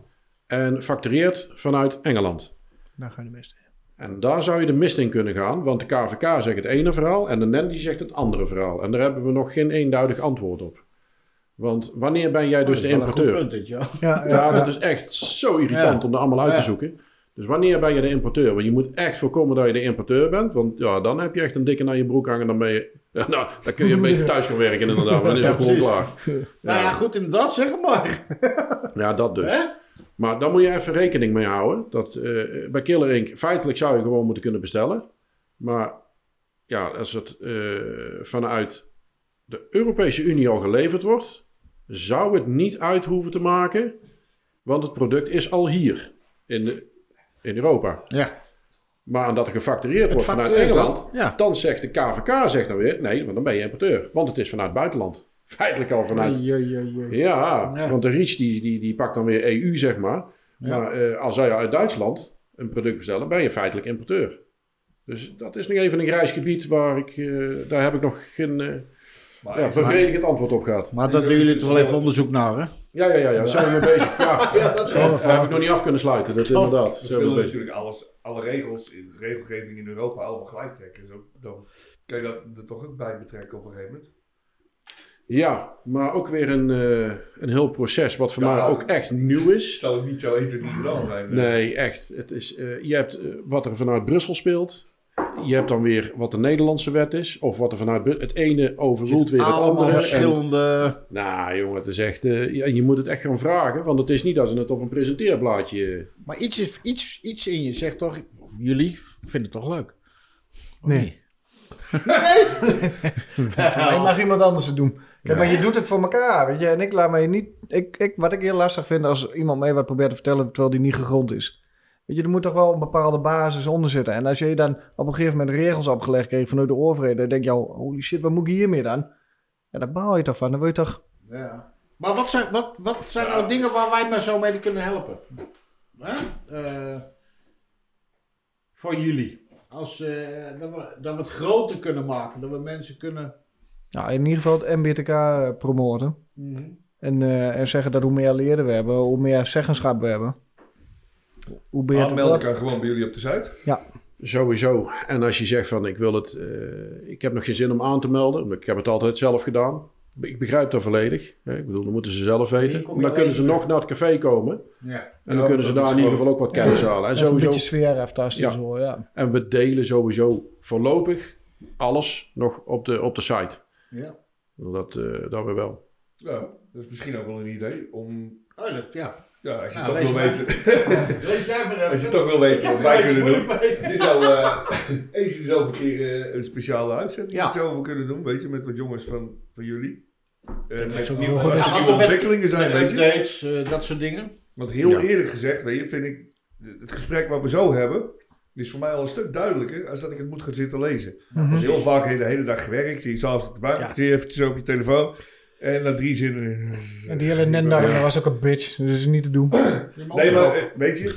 en factureert vanuit Engeland. Daar gaan de meeste. En daar zou je de mist in kunnen gaan, want de KVK zegt het ene verhaal en de NEN die zegt het andere verhaal. En daar hebben we nog geen eenduidig antwoord op. Want wanneer ben jij dus Dat de importeur? punt, dit, ja. Ja, Ja, dat is echt zo irritant Ja. om er allemaal uit te zoeken. Dus wanneer ben je de importeur? Want je moet echt voorkomen dat je de importeur bent. Want ja, dan heb je echt een dikke naar je broek hangen. Dan ben je... Ja, nou, dan kun je een beetje thuis gaan werken inderdaad. Dan is Ja, het gewoon klaar. Nou ja, goed, inderdaad, zeg het maar. Ja, dat dus. Hè? Maar dan moet je even rekening mee houden. Dat eh, bij Killer Inc. feitelijk zou je gewoon moeten kunnen bestellen. Maar ja, als het eh, vanuit de Europese Unie al geleverd wordt, zou het niet uit hoeven te maken. Want het product is al hier in, de, in Europa. Ja. Maar omdat er gefactureerd wordt vanuit Engeland, ja. dan zegt de KVK zegt dan weer, nee, want dan ben je importeur. Want het is vanuit het buitenland. Feitelijk al vanuit Ja, ja, ja. ja, Ja. want de REACH die, die, die pakt dan weer EU, zeg maar. Ja. Maar eh, als zij uit Duitsland een product bestellen, ben je feitelijk importeur. Dus dat is nog even een grijs gebied waar ik, eh, daar heb ik nog geen eh, Maar ja, is- bevredigend antwoord op gehad. Maar daar doen jullie toch wel even onderzoek naar, hè? Ja, ja, ja, ja, zijn we mee bezig. Ja, daar heb ik nog niet af kunnen sluiten, dat inderdaad. we Zijn we willen natuurlijk alles, alle regels, in regelgeving in Europa allemaal gelijk trekken. Dus ook, dan kan je dat er toch ook bij betrekken op een gegeven moment. Ja, maar ook weer een, eh, een heel proces wat voor Ja, mij ook echt nieuw Het is. zal ook niet zo 1, 2, 3 gedaan zijn. Nee, echt. Het is, eh, je hebt eh, wat er vanuit Brussel speelt. Je hebt dan weer wat de Nederlandse wet is. Of wat er vanuit... Het ene overroelt weer het Allemaal andere. En- verschillende... nou, jongen, het is echt... eh, je moet het echt gaan vragen. Want het is niet dat ze het op een presenteerblaadje... Maar iets, is- iets, iets in je zegt toch... Jullie vinden het toch leuk? Nee. niet? Nee, mag iemand anders het doen. Kijk, maar je doet het voor elkaar, weet je. En ik laat mij niet... Ik, ik, wat ik heel lastig vind als iemand mij wat probeert te vertellen... terwijl die niet gegrond is. Weet je, er moet toch wel een bepaalde basis onder zitten. En als je dan op een gegeven moment regels opgelegd kreeg vanuit de overheid... dan denk je al, holy shit, wat moet ik hiermee dan? Ja, daar baal je toch van. Dan wil je toch... Ja. Maar wat zijn, wat, wat zijn nou dingen waar wij maar zo mee kunnen helpen? Hè? Eh, voor jullie. Als, eh, dat, we, dat we het groter kunnen maken. Dat we mensen kunnen... Ja, in ieder geval het MBTK eh, promoten. En, eh, en zeggen dat hoe meer leren we hebben, hoe meer zeggenschap we hebben. Hoe beter Aanmelden dat. kan gewoon bij jullie op de site. Sowieso. En als je zegt van ik wil het... eh, ik heb nog geen zin om aan te melden. maar Ik heb het altijd zelf gedaan. Ik begrijp dat volledig. hè. Ik bedoel, dat moeten ze zelf weten. Dan kunnen ze nog naar het café komen. Ja. En dan Ja, kunnen ze daar in ieder geval ook wat kennis halen. En Even een sowieso beetje sfeer aftasten Ja. en zo, ja. En we delen sowieso voorlopig alles nog op de, op de site. Ja. Dat, eh, dat we wel. Ja, dat is misschien ook wel een idee om... Oh, dat, ja. Ja, als je Nou, toch wil weten... Lees jij maar even. Als je toch wil weten wat wij kunnen doen. Dit zou eh, eens in zoveel keer eh, een speciale uitzending Ja. over kunnen doen. Weet je, met wat jongens van, van jullie. Is met ook nieuwe, Ja, ontwikkelingen zijn, Met weet je. updates, eh, dat soort dingen. Want heel Ja. eerlijk gezegd, weet je, vind ik het gesprek wat we zo hebben, is voor mij al een stuk duidelijker als dat ik het moet gaan zitten lezen. Mhm. Dus heel vaak heb je de hele dag gewerkt, zie je s'avonds op de bank, Ja. zie je eventjes op je telefoon en na drie zinnen... En die hele Nendar was ook een bitch, dus dat is niet te doen. Nee, maar eh, weet je,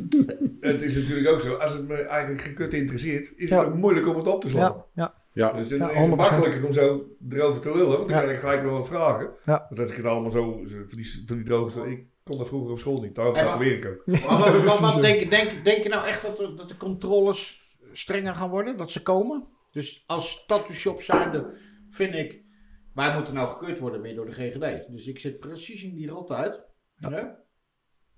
het is natuurlijk ook zo, als het me eigenlijk geen kut interesseert, is Ja. het ook moeilijk om het op te slaan. Ja, ja. Ja, Dus Ja, is het 100%. makkelijker om zo erover te lullen, want dan Ja. kan ik gelijk wel wat vragen. Ja. Want als ik het allemaal zo, zo van, die, van die droge, ik kon dat vroeger op school niet, daarom wat- tatoeëer ik ook. Maar wat denk, denk, denk je nou echt dat, er, dat de controles strenger gaan worden? Dat ze komen? Dus als tattoo shop zijnde vind ik... Wij moeten nou gekeurd worden weer door de GGD. Dus ik zit precies in die rot uit. hè,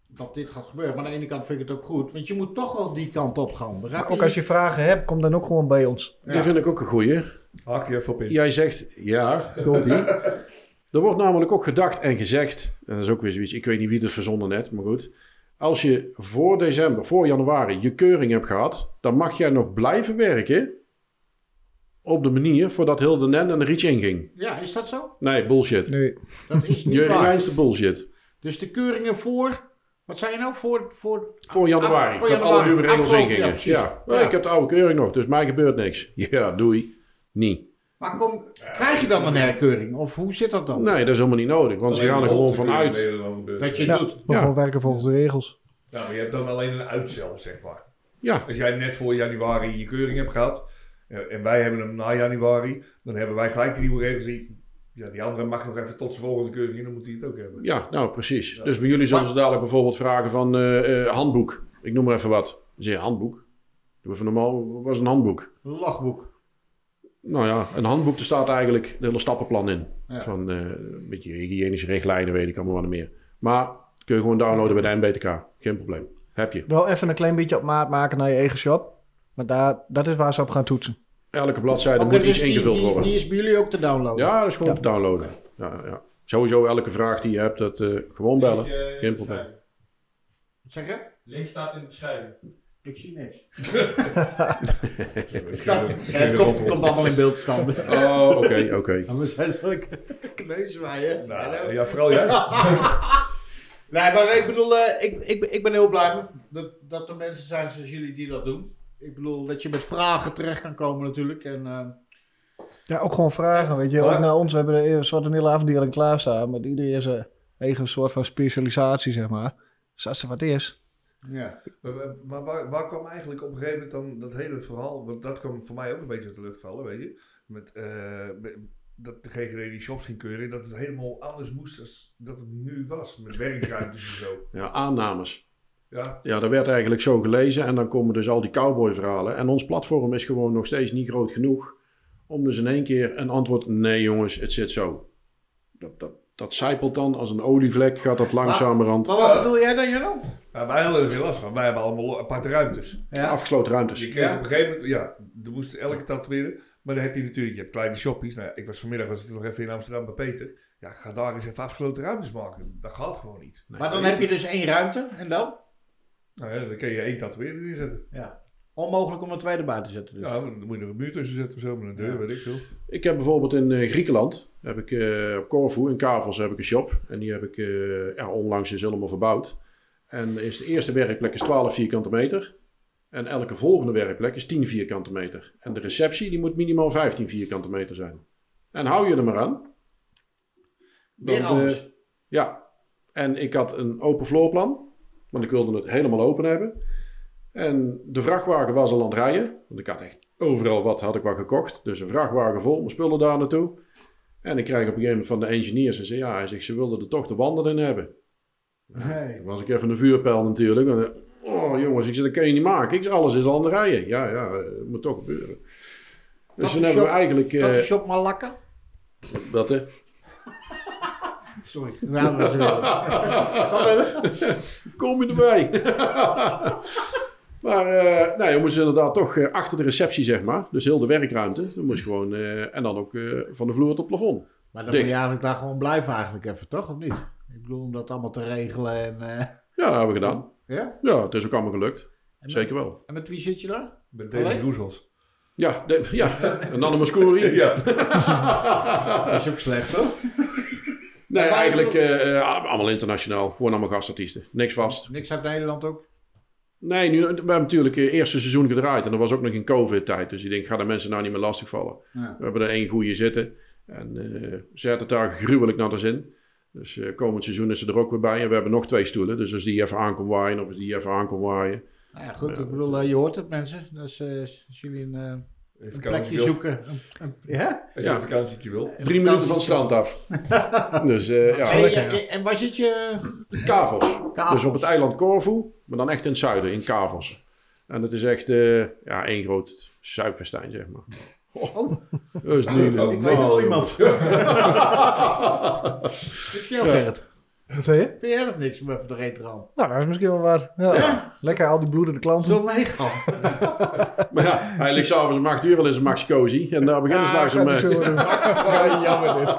Dat dit gaat gebeuren. Maar aan de ene kant vind ik het ook goed. Want je moet toch wel die kant op gaan. Ook als je vragen hebt, kom dan ook gewoon bij ons. Ja. die vind ik ook een goeie. Haak die even op in. Jij zegt, ja, komt ie. Er wordt namelijk ook gedacht en gezegd, en dat is ook weer zoiets, ik weet niet wie het verzonnen net, maar goed. Als je voor december, voor januari je keuring hebt gehad, dan mag jij nog blijven werken op de manier voordat heel de NEN en de REACH inging. Ja, is dat zo? Nee, bullshit. Nee. Dat is niet Je waar. reinste bullshit. Dus de keuringen voor... Wat zei je nou voor... voor Voor januari, Af- voor dat januari. alle nieuwe regels ingingen. ja, Ja. ik heb de oude keuring nog, dus mij gebeurt niks. Ja, doei. Niet. Maar kom, krijg je dan een herkeuring? Of hoe zit dat dan? Nee, dat is helemaal niet nodig, want ze gaan er gewoon vanuit. Dat je Ja, doet. we Ja. gewoon werken volgens de regels. Nou, maar je hebt dan alleen een uitstel, zeg maar. Ja, Als jij net voor januari je keuring hebt gehad eh, en wij hebben hem na januari, dan hebben wij gelijk die nieuwe regels. Die, ja, die andere mag nog even tot zijn volgende keuring dan moet hij het ook hebben. ja, nou precies. Dus bij jullie zullen ze dadelijk bijvoorbeeld vragen van eh, eh, handboek. Ik noem maar even wat. Dan zeg je handboek. Doe even normaal, wat was een handboek? Logboek. Nou ja, een handboek, daar staat eigenlijk het hele stappenplan in. Ja. Van eh, een beetje hygiënische richtlijnen, weet ik allemaal wat meer. Maar kun je gewoon downloaden bij de NBTK. Geen probleem. Heb je. Wel even een klein beetje op maat maken naar je eigen shop. Maar daar, dat is waar ze op gaan toetsen. Elke bladzijde moet dus iets die, ingevuld die, worden. die is bij jullie ook te downloaden? Ja, dat is gewoon Ja. te downloaden. Ja, ja. Sowieso elke vraag die je hebt, dat, eh, gewoon bellen. Geen probleem. Wat zeg je? Link staat in de beschrijving. Ik zie niks. Ik Snap je? Ja, het komt, komt allemaal in beeld te staan. Dus- Oh, oké, oké. We zijn zulke kneuswaaien. Nou, ja, vooral jij. Nee, maar ik bedoel, eh, ik, ik, ik ben heel blij dat, dat er mensen zijn zoals jullie die dat doen. Ik bedoel, dat je met vragen terecht kan komen natuurlijk. En, eh, Ja, ook gewoon vragen, weet je. Ook naar ons, we hebben een soort een hele afdeling klaarstaan. Met iedereen zijn eigen soort van specialisatie, zeg maar. Dus als er wat is. Ja. Maar, maar waar, waar kwam eigenlijk op een gegeven moment dan dat hele verhaal? Want dat kwam voor mij ook een beetje uit de lucht vallen, weet je. Met, eh, dat de GGD die shops ging keuren. Dat het helemaal anders moest als dat het nu was. Met werkruimtes en zo. Ja, aannames. Ja, Ja, dat werd eigenlijk zo gelezen en dan komen dus al die cowboy-verhalen. En ons platform is gewoon nog steeds niet groot genoeg om dus in één keer een antwoord... Nee jongens, het zit zo. Dat, dat, dat zijpelt dan als een olievlek, gaat dat langzamerhand. Maar wat bedoel jij dan, Wij hadden er geen last van. Wij hebben allemaal aparte ruimtes. Ja. Afgesloten ruimtes. Je kreeg Ja. op een gegeven moment, ja, er moest elke tatoeëren. Maar dan heb je natuurlijk, je hebt kleine shoppies. Nou, ja, ik was vanmiddag was ik nog even in Amsterdam bij Peter. Ja, ga daar eens even afgesloten ruimtes maken. Dat gaat gewoon niet. Maar dan heb je dus één ruimte en dan? Nou ja, dan kun je één tatoeëerder neerzetten. Ja. Onmogelijk om een tweede buiten te zetten dus. Ja, dan moet je er een muur tussen zetten of zo, met een deur, Ja. weet ik veel. Ik heb bijvoorbeeld in eh, Griekenland, heb ik, eh, op Corfu, in Kavels, heb ik een shop. En die heb ik eh, ja, onlangs is helemaal verbouwd. En is de eerste werkplek is 12 vierkante meter. En elke volgende werkplek is 10 vierkante meter. En de receptie die moet minimaal 15 vierkante meter zijn. En hou je er maar aan. Eh, ja. En ik had een open floorplan. Want ik wilde het helemaal open hebben. En de vrachtwagen was al aan het rijden. Want ik had echt overal wat had ik wat gekocht. Dus een vrachtwagen vol, mijn spullen daar naartoe. En ik krijg op een gegeven moment van de engineers. En zei ja, hij zegt, ze wilden er toch de wanden in hebben. Nee. Dan was ik even een vuurpijl natuurlijk. En, eh, oh jongens, ik zeg, dat kan je niet maken. Ik zeg, alles is al rijden. Ja, ja, eh, het moet toch gebeuren. Dus Dat toen hebben we eigenlijk... Dat eh is shop maar lakken. wat, hè? Sorry. Ja, dat. Kom je erbij? maar eh nou, je moest inderdaad toch eh, achter de receptie, zeg maar. Dus heel de werkruimte. Dan moest gewoon, eh, en dan ook eh, van de vloer tot het plafond. Maar dan moet je eigenlijk daar gewoon blijven eigenlijk even, toch? Of niet? Ik bedoel, om dat allemaal te regelen en... eh, Ja, dat hebben we gedaan. ja? Ja, het is ook allemaal gelukt. Zeker wel. En met wie zit je daar? Met David Alleen? Roezels. Ja, de, ja. een Annemascori. Ja. Dat is ook slecht, toch? Nee, eigenlijk eh, eh, allemaal internationaal. Gewoon allemaal gastartiesten. Niks vast. Niks uit Nederland ook? Nee, nu, we hebben natuurlijk het eerste seizoen gedraaid. En dat was ook nog in covid-tijd. Dus ik denk, ga de mensen nou niet meer lastigvallen. Ja. We hebben er één goede zitten. En eh ze had het daar gruwelijk naar de zin. Dus eh, komend seizoen is ze er ook weer bij. En we hebben nog twee stoelen. Dus als die even aankomt waaien of als die even aankomt waaien. Nou ja, goed. Ik bedoel, eh, je hoort het mensen. Dus eh, als jullie een, eh, een plekje wil. zoeken. Een, een, ja? Als je Ja. een vakantietje wil. Drie minuten van het strand af. dus eh ja, En, lekker, en, en waar zit je? Kavels. Kavels. Dus op het eiland Corfu. Maar dan echt in het zuiden, in Kavels. En het is echt eh, ja, één groot zuipfestijn, zeg maar. Oh, Dat is niet Oh, ik weet normaal, wel iemand. Vind je jou, Gerrit? Wat zei je? Vind jij dat niks om even doorheen te gaan? Nou, dat is misschien wel waar. Ja. Lekker al die bloedende klanten. Zo meegaan. Maar ja, hij ligt s'avonds om 8 uur al is een Max Cozy. En daar beginnen ze langzaam gaat mee. zo. Ja, jammer dit.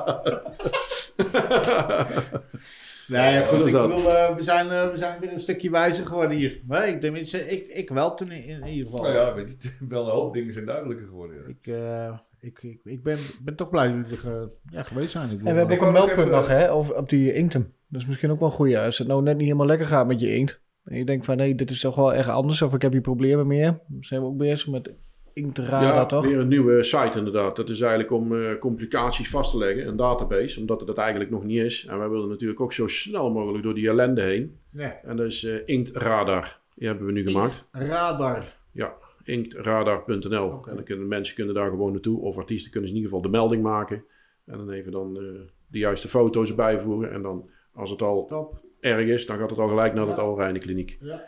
Nee, goed. dat Ik bedoel, eh, we, zijn, eh, we zijn weer een stukje wijzer geworden hier. Maar ik, denk, ik, ik wel toen in, in ieder geval. Nou ja, weet je, wel een hoop dingen zijn duidelijker geworden. ja. Ik, eh, ik, ik, ik ben, ben toch blij dat jullie er ja, geweest zijn. Ik bedoel, En we hebben ook een meldpunt nog, hè, over, op die Inktem. Dat is misschien ook wel goed. Ja. Als het nou net niet helemaal lekker gaat met je inkt. En je denkt van, nee, dit is toch wel echt anders. Of ik heb hier problemen meer. Dan zijn we ook bezig met Ja, toch? weer een nieuwe site inderdaad. Dat is eigenlijk om eh, complicaties vast te leggen, een database, omdat het dat eigenlijk nog niet is. En wij willen natuurlijk ook zo snel mogelijk door die ellende heen. Ja. En dat is eh Inktradar. Die hebben we nu gemaakt. Radar. Ja, inktradar.nl. En dan kunnen mensen kunnen daar gewoon naartoe. Of artiesten kunnen ze in ieder geval de melding maken. En dan even dan eh, de juiste foto's erbij voeren. En dan, als het al Top. erg is, dan gaat het al gelijk naar de Ja. Alreine kliniek. Ja.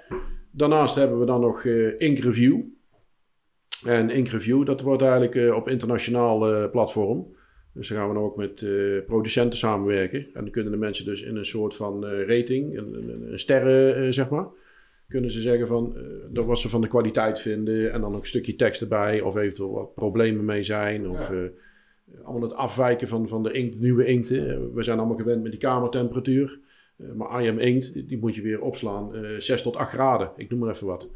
Daarnaast hebben we dan nog Ink Review. En Ink Review, dat wordt eigenlijk eh, op internationaal eh, platform. Dus dan gaan we dan ook met eh, producenten samenwerken. En dan kunnen de mensen dus in een soort van rating, een, een, een sterren zeg maar, kunnen ze zeggen van dat wat ze van de kwaliteit vinden. En dan ook een stukje tekst erbij, of eventueel wat problemen mee zijn. Of allemaal het afwijken van, van de inkt, nieuwe inkten. We zijn allemaal gewend met die kamertemperatuur. Maar IM inkt, die moet je weer opslaan. eh 6 tot 8 graden, ik noem maar even wat.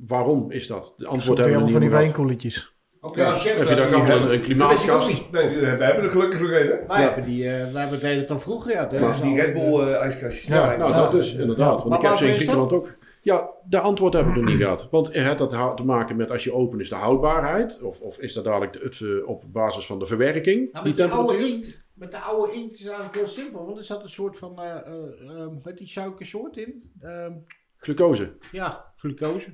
Eh, waarom is dat? De antwoord hebben we van niet die meer gehad. wijnkoeletjes. Oké, Ja, dus Heb je daar allemaal hè? een, een klimaatkast? Nee, we hebben er gelukkig nog een. Wij hebben die, eh, wij hebben deden het al vroeger, ja. Maar is die Red Bull eh, ijskastjes. Ja, nou Ja. dat dus, inderdaad. Want Maar ik heb ze in? Griekenland ook. Ja, de antwoord hebben we nog niet gehad. Want heeft dat te maken met als je open is de houdbaarheid? Of, of is dat dadelijk de, het, eh, op basis van de verwerking? Nou, die met de oude temperatuur? inkt, met de oude inkt is het eigenlijk heel simpel. Want er zat een soort van, eh eh eh, hoe heet die suikersoort in? Ehm, Glucose. ja, glucose.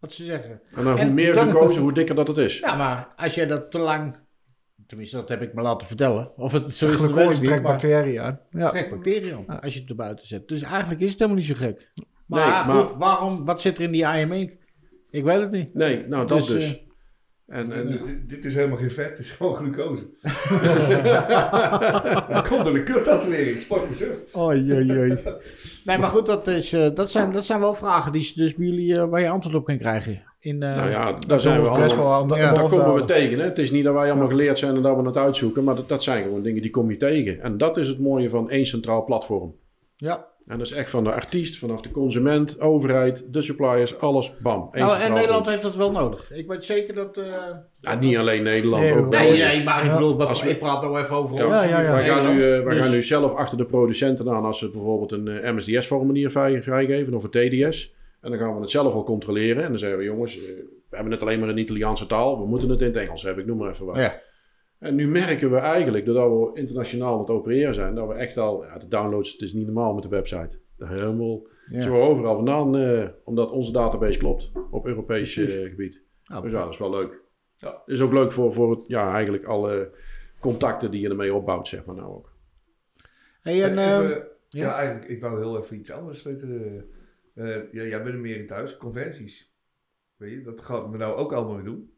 Wat ze zeggen. En dan hoe meer dan- glucose, hoe dikker dat het is. Ja, maar als jij dat te lang, tenminste dat heb ik me laten vertellen. Of het zo is het trekt bacteriën aan. Ja. trekt bacteriën aan als je het er buiten zet. Dus eigenlijk is het helemaal niet zo gek. Maar, Nee, maar- goed, waarom, wat zit er in die IM ink? Ik weet het niet. Nee, nou dat Dus, dus. eh, en, en, Dus dit, dit is helemaal geen vet, het is gewoon glucose. dat komt door de kuttatoeëring, sport me suf. Oei, oei, oei. Nee, maar goed, dat, is, eh, dat, zijn, dat zijn wel vragen die dus bij jullie, eh, waar je antwoord op kan krijgen. In, eh, nou ja, daar zijn we Best allemaal... wel Ja, Daar komen we tegen. Hè? Het is niet dat wij allemaal geleerd zijn en dat we het uitzoeken. Maar dat, dat zijn gewoon dingen die kom je tegen. En dat is het mooie van één centraal platform. ja. En dat is echt van de artiest, vanaf de consument, overheid, de suppliers, alles, bam. Nou, en Nederland heeft dat wel nodig. Ik weet zeker dat... eh, Ja, niet alleen Nederland, Nee, ook nee, Nee, maar ik Ja. bedoel, Als we- ik praat nou even over Ja, ons. ja, ja. Wij, gaan nu, eh, wij Dus- gaan nu zelf achter de producenten aan als ze bijvoorbeeld een eh, MSDS-formulier vrij, vrijgeven of een TDS. En dan gaan we het zelf al controleren. En dan zeggen we, jongens, we hebben het alleen maar in Italiaanse taal. We moeten het in het Engels hebben, ik noem maar even wat. Ja. En nu merken we eigenlijk, doordat we internationaal aan het opereren zijn, dat we echt al, ja, de downloads, het is niet normaal met de website. Dat helemaal, Ja. zo overal vandaan, eh, omdat onze database klopt op Europees eh, gebied. Dus ja, dat is wel leuk. Ja. Het is ook leuk voor, voor het- ja, eigenlijk alle contacten die je ermee opbouwt, zeg maar nou ook. Hey, en, Eh, eh, even- ja. ja. eigenlijk, ik wou heel even iets anders weten. Eh, ja, jij bent er meer in thuis, conventies. Weet je, dat gaan we nou ook allemaal weer doen.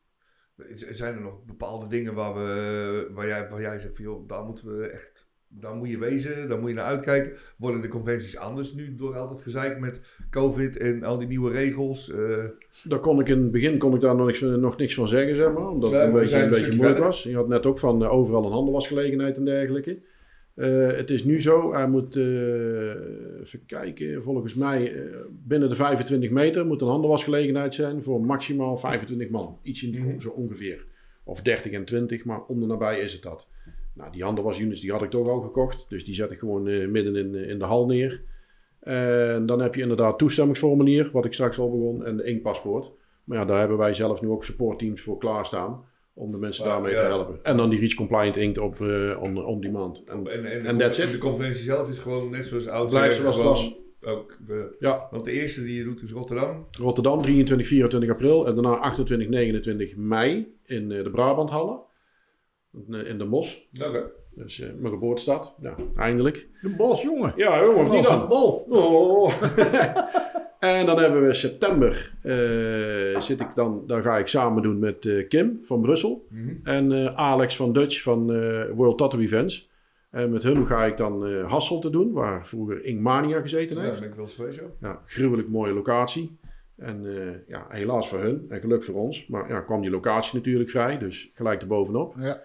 Zijn er nog bepaalde dingen waar, we, waar, jij, waar jij zegt van joh, daar moeten we echt, daar moet je wezen, daar moet je naar uitkijken. Worden de conventies anders nu door al dat gezeik met COVID en al die nieuwe regels? eh, Daar kon ik in het begin kon ik daar nog niks, nog niks van zeggen, zeg maar. Omdat het een beetje, een beetje moeilijk was. Je had net ook van eh, overal een handelwasgelegenheid en dergelijke. Eh, het is nu zo, hij moet, eh, even kijken, volgens mij eh, binnen de 25 meter moet een handelwasgelegenheid zijn voor maximaal 25 man. Iets in die Mhm. zo ongeveer. Of 30 en 20, maar om de nabij is het dat. Nou, die handelwasunits die had ik toch al gekocht, dus die zet ik gewoon midden in, in de hal neer. En dan heb je inderdaad toestemmingsformulier, wat ik straks al begon, en de inkpaspoort. Maar ja, daar hebben wij zelf nu ook supportteams voor klaarstaan. Om de mensen Maar, daarmee ja. te helpen. En dan die Reach Compliant inkt op eh, on, on demand. En, en, en, de, En that's conven- it. de conventie zelf is gewoon net zoals oud. Blijft zoals het was. Ook, eh, ja, want de eerste die je doet is Rotterdam. Rotterdam 23, 24 april. En daarna 28, 29 mei in eh, de Brabanthallen. In, in de Mos. Oké. Dus mijn geboortestad. Ja, eindelijk. de bos, jongen. Ja, jongen, of niet Bos, dan? bol. Oh. en dan hebben we september. eh, zit ik dan, dan ga ik samen doen met eh, Kim van Brussel. Mhm. En eh, Alex van Dutch van World Tattoo Events. En met hun ga ik dan Hasselt te doen, waar vroeger Inkmania gezeten Ja, heeft. daar ben ik wel geweest. Ja, gruwelijk mooie locatie. En ja, helaas voor hun en geluk voor ons. Maar ja, kwam die locatie natuurlijk vrij, dus gelijk erbovenop. Ja.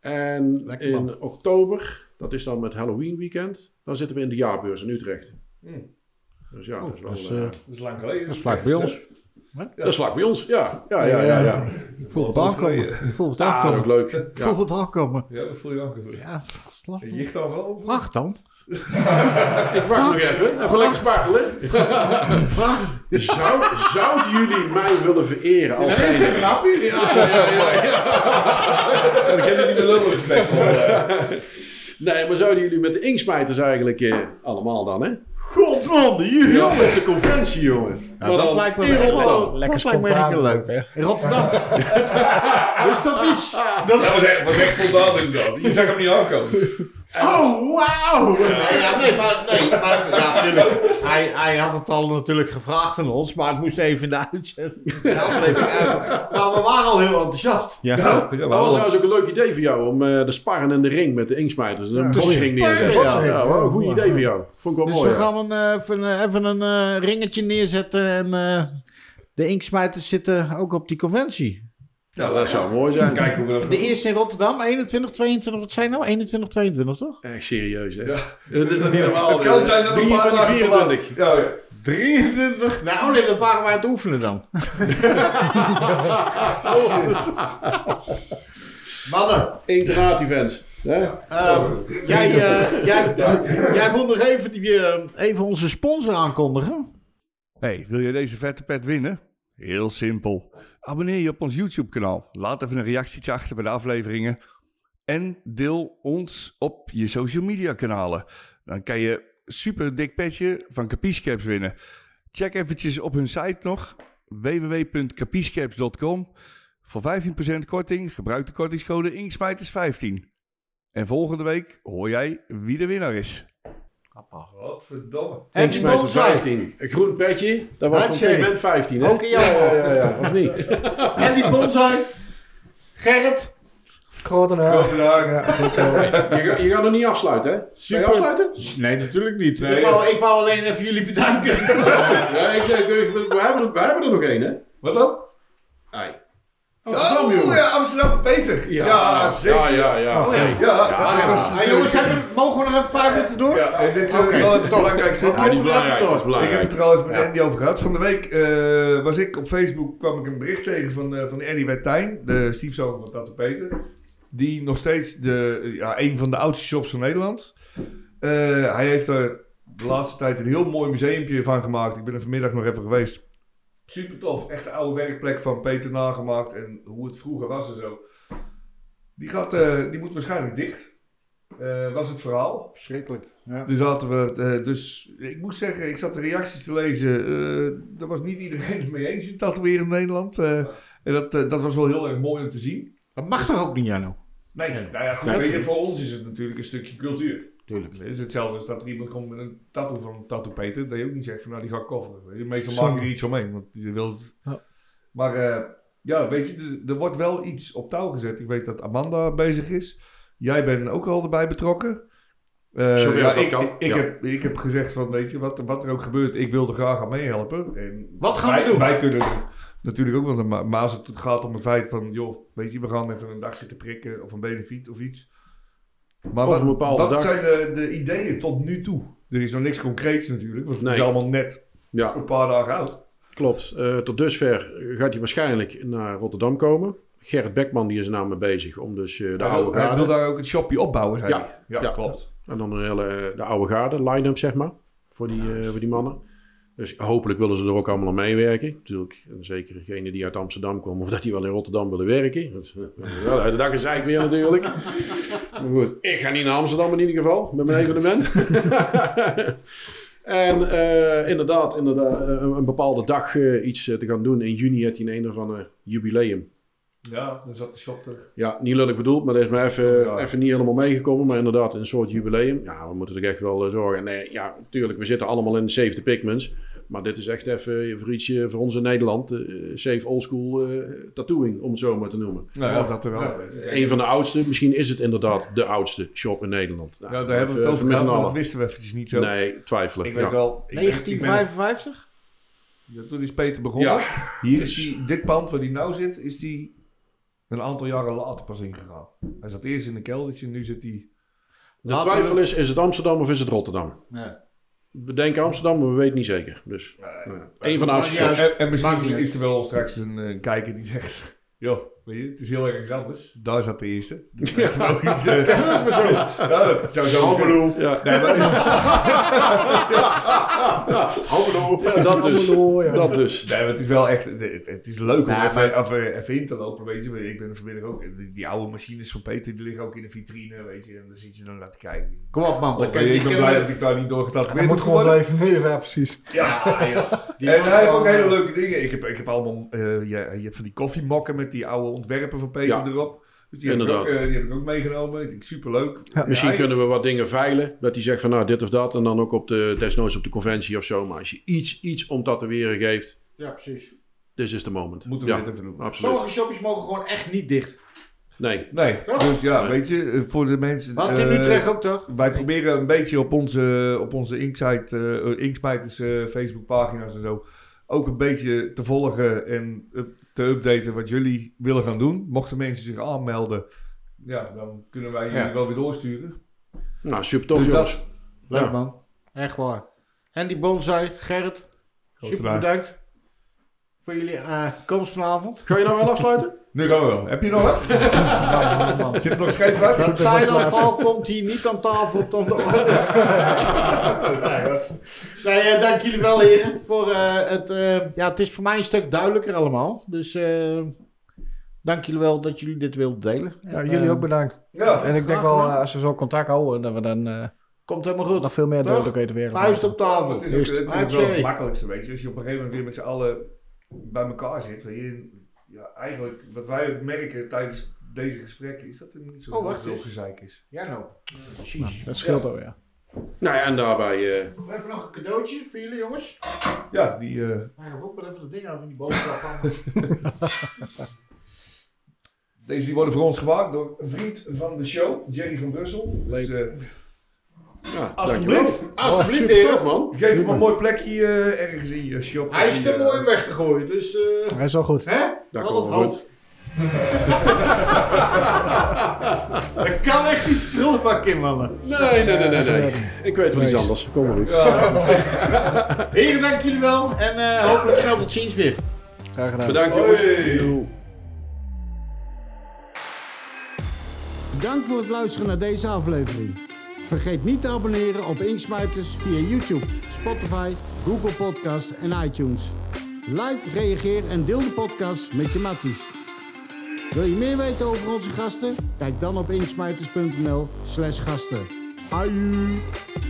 En Lekker, in oktober, dat is dan met Halloween weekend, dan zitten we in de jaarbeurs in Utrecht. Mhm. Dus ja, Oh, dat is wel... dat is, eh, eh, Dat is lang geleden. Dat is vlak bij ons. Dat is vlak bij ons. Ja, ja, ja, ja. ja. Ik voel het aankomen. Ik voel het Ah, dat is ook aankomen. leuk. Ik Ja. voel het aankomen. Ja, dat voel je aangevoerd. Ja, dat is lastig. Je al wel? Vraag dan. Ik wacht nog even. Even lekker spartelen. Vraag het. Zou, zouden jullie mij willen vereren als Dat is een grapje. Ja, dan kan je niet meer lullen respect voor. Nee, maar zouden jullie met de inksmijters eigenlijk eh, allemaal dan, hè? Godman, hier. Ja, op de conventie, jongen. Ja, Maar dat dan lijkt me in echt Rotterdam. wel Lekker dat lijkt me echt spontaan leuk. hè? In Rotterdam. dus dat is... Dat was echt, was echt spontaan inderdaad. Je zag hem niet aankomen. Oh, wauw! Nee, ja, nee, maar, nee, maar ja, natuurlijk. Hij, hij had het al natuurlijk gevraagd aan ons, maar het moest even in de uitzending. Maar we waren al heel enthousiast. Ja. Ja, Dat was trouwens ook een leuk idee voor jou om eh, de sparren en de ring met de inksmijters. Een boksring neerzetten. Ja. Ja, een goed idee voor jou. Vond ik wel Dus mooi. we ja. gaan een, eh, even, eh, even een eh, ringetje neerzetten en eh, de inksmijters zitten ook op die conventie. Ja, dat zou mooi zijn. Kijken hoe we dat De eerste in Rotterdam, 21, 22, wat zijn nou? 21, 22 toch? Echt serieus, hè? Het is dat niet normaal. Het kan zijn dat een paar 23, dagen te laat- 24. Ja, ja. 23. Nou, nee, dat waren wij aan het oefenen dan. Mannen, Internaat-events. hè? ehm, jij, eh, jij, jij wil nog even, die, eh, even onze sponsor aankondigen. Hey, wil je deze vette pet winnen? Heel simpel. Abonneer je op ons YouTube kanaal. Laat even een reactietje achter bij de afleveringen. En deel ons op je social media kanalen. Dan kan je super dik petje van Capichecaps winnen. Check eventjes op hun site nog. www.capichecaps.com Voor 15% korting gebruik de kortingscode INKSMIJTERS15. En volgende week hoor jij wie de winnaar is. Wat verdomme. En bonsai. 15. Een groen petje. Dat was van. Clement 15, hè? Ook in jouw ja, ja, ja, Of niet? En die bonsai. Gerrit. Grote naam. Grote dagen. Ja, goed zo. Je, je gaat nog niet afsluiten, hè? Ga Super. je afsluiten? Nee, natuurlijk niet. Nee, ik, wou, ik wou alleen even jullie bedanken. Ja, ik, ik, ik- we, hebben, er- we hebben er nog één, hè? Wat dan? Ei. Amsterdam, Oh jongen. ja, Amsterdam, Peter. Ja, zeker. Ja, ja, ja. Oh, ja. Ja, ja. Jongens, hebben, mogen we nog even vijf minuten door? Ja, en dit is Oké, wel even het belangrijkste. Ja, die is belangrijk. Dat is Ik heb belangrijk. het er al even met Ja. Andy over gehad. Van de week eh, was ik op Facebook, kwam ik een bericht tegen van, eh van Andy Wertijn, de stiefzoon van Tante Peter. Die nog steeds de, ja, een van de oudste shops van Nederland. Eh, hij heeft er de laatste tijd een heel mooi museumpje van gemaakt. Ik ben er vanmiddag nog even geweest. Super tof. Echt de oude werkplek van Peter nagemaakt. En hoe het vroeger was en zo. Die, gaat, eh, die moet waarschijnlijk dicht. Eh, was het verhaal. Verschrikkelijk. Ja. Dus hadden we, eh, dus ik moet zeggen, ik zat de reacties te lezen. eh daar was niet iedereen het mee eens in tatoeëren in Nederland. en dat, dat was wel heel erg mooi om te zien. Dat mag toch ook niet, Janno? Nee, nou ja, goed, Nee, weet je, tuurlijk. voor ons is het natuurlijk een stukje cultuur. Tuurlijk. Het is hetzelfde als dat er iemand komt met een tattoo van een tattoo Peter. Dat je ook niet zegt van nou die ga ik kofferen. Meestal Zonde. maak je er iets omheen. Want je wil het. Ja. Maar eh, ja, weet je, er- er wordt wel iets op touw gezet. Ik weet dat Amanda bezig is. Jij bent ook al erbij betrokken. Eh, Zover ja, als dat ik, kan, ik, ik ja. heb, ik heb gezegd van, weet je, wat, wat er ook gebeurt, ik wil er graag aan meehelpen. En Wat gaan we wij, doen? Wij kunnen er natuurlijk ook, want ma- maar als het gaat om het feit van, joh, weet je, we gaan even een dag zitten prikken of een benefiet of iets. Maar wat, dag. zijn de, de ideeën tot nu toe? Er is nog niks concreets natuurlijk, want het is allemaal net Ja, een paar dagen oud. klopt. Eh, tot dusver gaat hij waarschijnlijk naar Rotterdam komen. Gerrit Bekman die is nou mee bezig om dus eh, de hij, oude wil, hij wil daar ook het shopje opbouwen, zei Ja. hij. Ja, Ja. klopt. En dan een hele, de oude garde, line-up zeg maar, voor die, eh, voor die mannen. Dus hopelijk willen ze er ook allemaal aan meewerken. Natuurlijk, en zeker degene die uit Amsterdam komen, of dat die wel in Rotterdam willen werken. Dat, is, eh, wel, uit de dag is eigenlijk weer natuurlijk. Maar goed, ik ga niet naar Amsterdam in ieder geval, met mijn evenement. en eh, inderdaad, inderdaad eh, een, een bepaalde dag iets te gaan doen. In juni heeft hij een, een of ander jubileum. Ja, dan zat de shop er. Ja, niet lullig bedoeld, maar dat is me even, Ja. even niet helemaal meegekomen. Maar inderdaad, een soort jubileum. Ja, we moeten er echt wel eh, zorgen. Nee, ja, natuurlijk, we zitten allemaal in de Save the Pigments. Maar dit is echt even voor ietsje voor ons in Nederland. eh safe oldschool eh tattooing, om het zo maar te noemen. Nou ja, dat er wel. Ja. Een van de oudste, misschien is het inderdaad de oudste shop in Nederland. Nou, Ja, daar hebben we het over gehad, dat wisten we eventjes niet zo. Nee, twijfelen. Ik weet wel. ik ben- ik ben- 1955? Ja, toen is Peter begonnen. Ja, Hier dus- is die, dit pand waar hij nou zit, is die een aantal jaren later pas ingegaan. Hij zat eerst in een keldertje en nu zit hij... De twijfel is, is het Amsterdam of is het Rotterdam? Ja. We denken Amsterdam, maar we weten niet zeker. Dus. Eén van de Ja. En, en misschien is er wel straks een eh, kijker die zegt... Joh, weet je, het is heel erg anders. Daar zat de eerste. Dat is ook iets... ja, dat zou zo kunnen. Ja. Nee, maar, Hallo. Ja, dat dus. Hallo, ja. Dat dus. nee, maar het is wel echt... Het, het is leuk om Ja, even, maar- even, even in te lopen, weet je. Ik ben vanmiddag ook... Die, die oude machines van Peter, die liggen ook in de vitrine, weet je. En dan zit je dan laten kijken. Kom op man, dan je ik ben blij dat ik daar niet door Dat getatoeëerd moet gewoon blijven leven, ja, precies. Ja, joh. Die en hij heeft ook hele eh, leuke dingen. Ik heb, ik heb allemaal, eh, je, je hebt van die koffiemokken met die oude ontwerpen van Peter Ja. erop. Dus die heb, ik ook, Inderdaad. eh, die heb ik ook meegenomen. Ik denk superleuk. Ja. Misschien Ja, kunnen we wat dingen veilen. Dat hij zegt van nou dit of dat. En dan ook op de, desnoods op de conventie of zo. Maar als je iets, iets om tatoeëren geeft. Ja, precies. This is the moment. Moeten we ja, dit even doen. absoluut. Sommige shopjes mogen gewoon echt niet dicht. Nee. Nee, dus ja, Nee. weet je, eh, voor de mensen... Wat in eh, Utrecht ook toch? Wij proberen een beetje op onze, op onze Inksite, eh Inksmijters eh, Facebookpagina's en zo... ook een beetje te volgen en te updaten wat jullie willen gaan doen. Mochten mensen zich aanmelden, ja, dan kunnen wij jullie Ja. wel weer doorsturen. Nou super tof Dus jongens. Leuk Ja. man. Echt waar. En die bonsai, Gerrit. Super gedaan. bedankt. Voor jullie eh, komst vanavond. Ga je nou wel afsluiten? Nu gaan we wel. Heb je nog wat? Zit er nog komt hier niet aan tafel. Tom de nee, hoor. nee eh, dank jullie wel heren. Voor, eh, het, eh, ja, het is voor mij een stuk duidelijker allemaal. Dus eh, dank jullie wel dat jullie dit wilden delen. Ja, En, jullie ook bedankt. Ja. En ik denk wel, als we zo contact houden, dat we dan eh, Komt helemaal goed. nog veel meer duidelijkheid weer Vuist op tafel. Het is, ook, het is wel het makkelijkste, weet je. Als je op een gegeven moment weer met z'n allen bij elkaar zit. je, ja, eigenlijk, wat wij merken tijdens deze gesprekken, is dat er niet zo Oh, wacht veel gezeik is. Ja, nou. Precies. Dat scheelt al, ja. Nou ja, en daarbij... eh, We hebben nog een cadeautje voor jullie jongens. Ja, die... eh, Hij gaat ook maar even de dingen over die boodschap aan. Deze die worden voor ons gemaakt door een vriend van de show, Jerry van Brussel. Dus, eh, ja, alsjeblieft. Alsjeblieft, tof man. geef hem een mooi plekje eh, ergens in je shop. Hij is te eh, mooi om weg te gooien, dus eh Hij is wel goed. hè? Dat komt het wel hoofd. Dat kan echt niet prullenbak in, mannen. Nee, nee, nee, nee, nee. Ik weet wel iets anders. Kom maar goed. Heren, dank jullie wel. En eh, hopelijk snel tot ziens weer. Graag gedaan. Bedankt jongens. Hoi. Bedankt voor het luisteren naar deze aflevering. Vergeet niet te abonneren op Inksmijters via YouTube, Spotify, Google Podcasts en iTunes. Like, reageer en deel de podcast met je matties. Wil je meer weten over onze gasten? Kijk dan op inksmijters.nl slash gasten. Aju!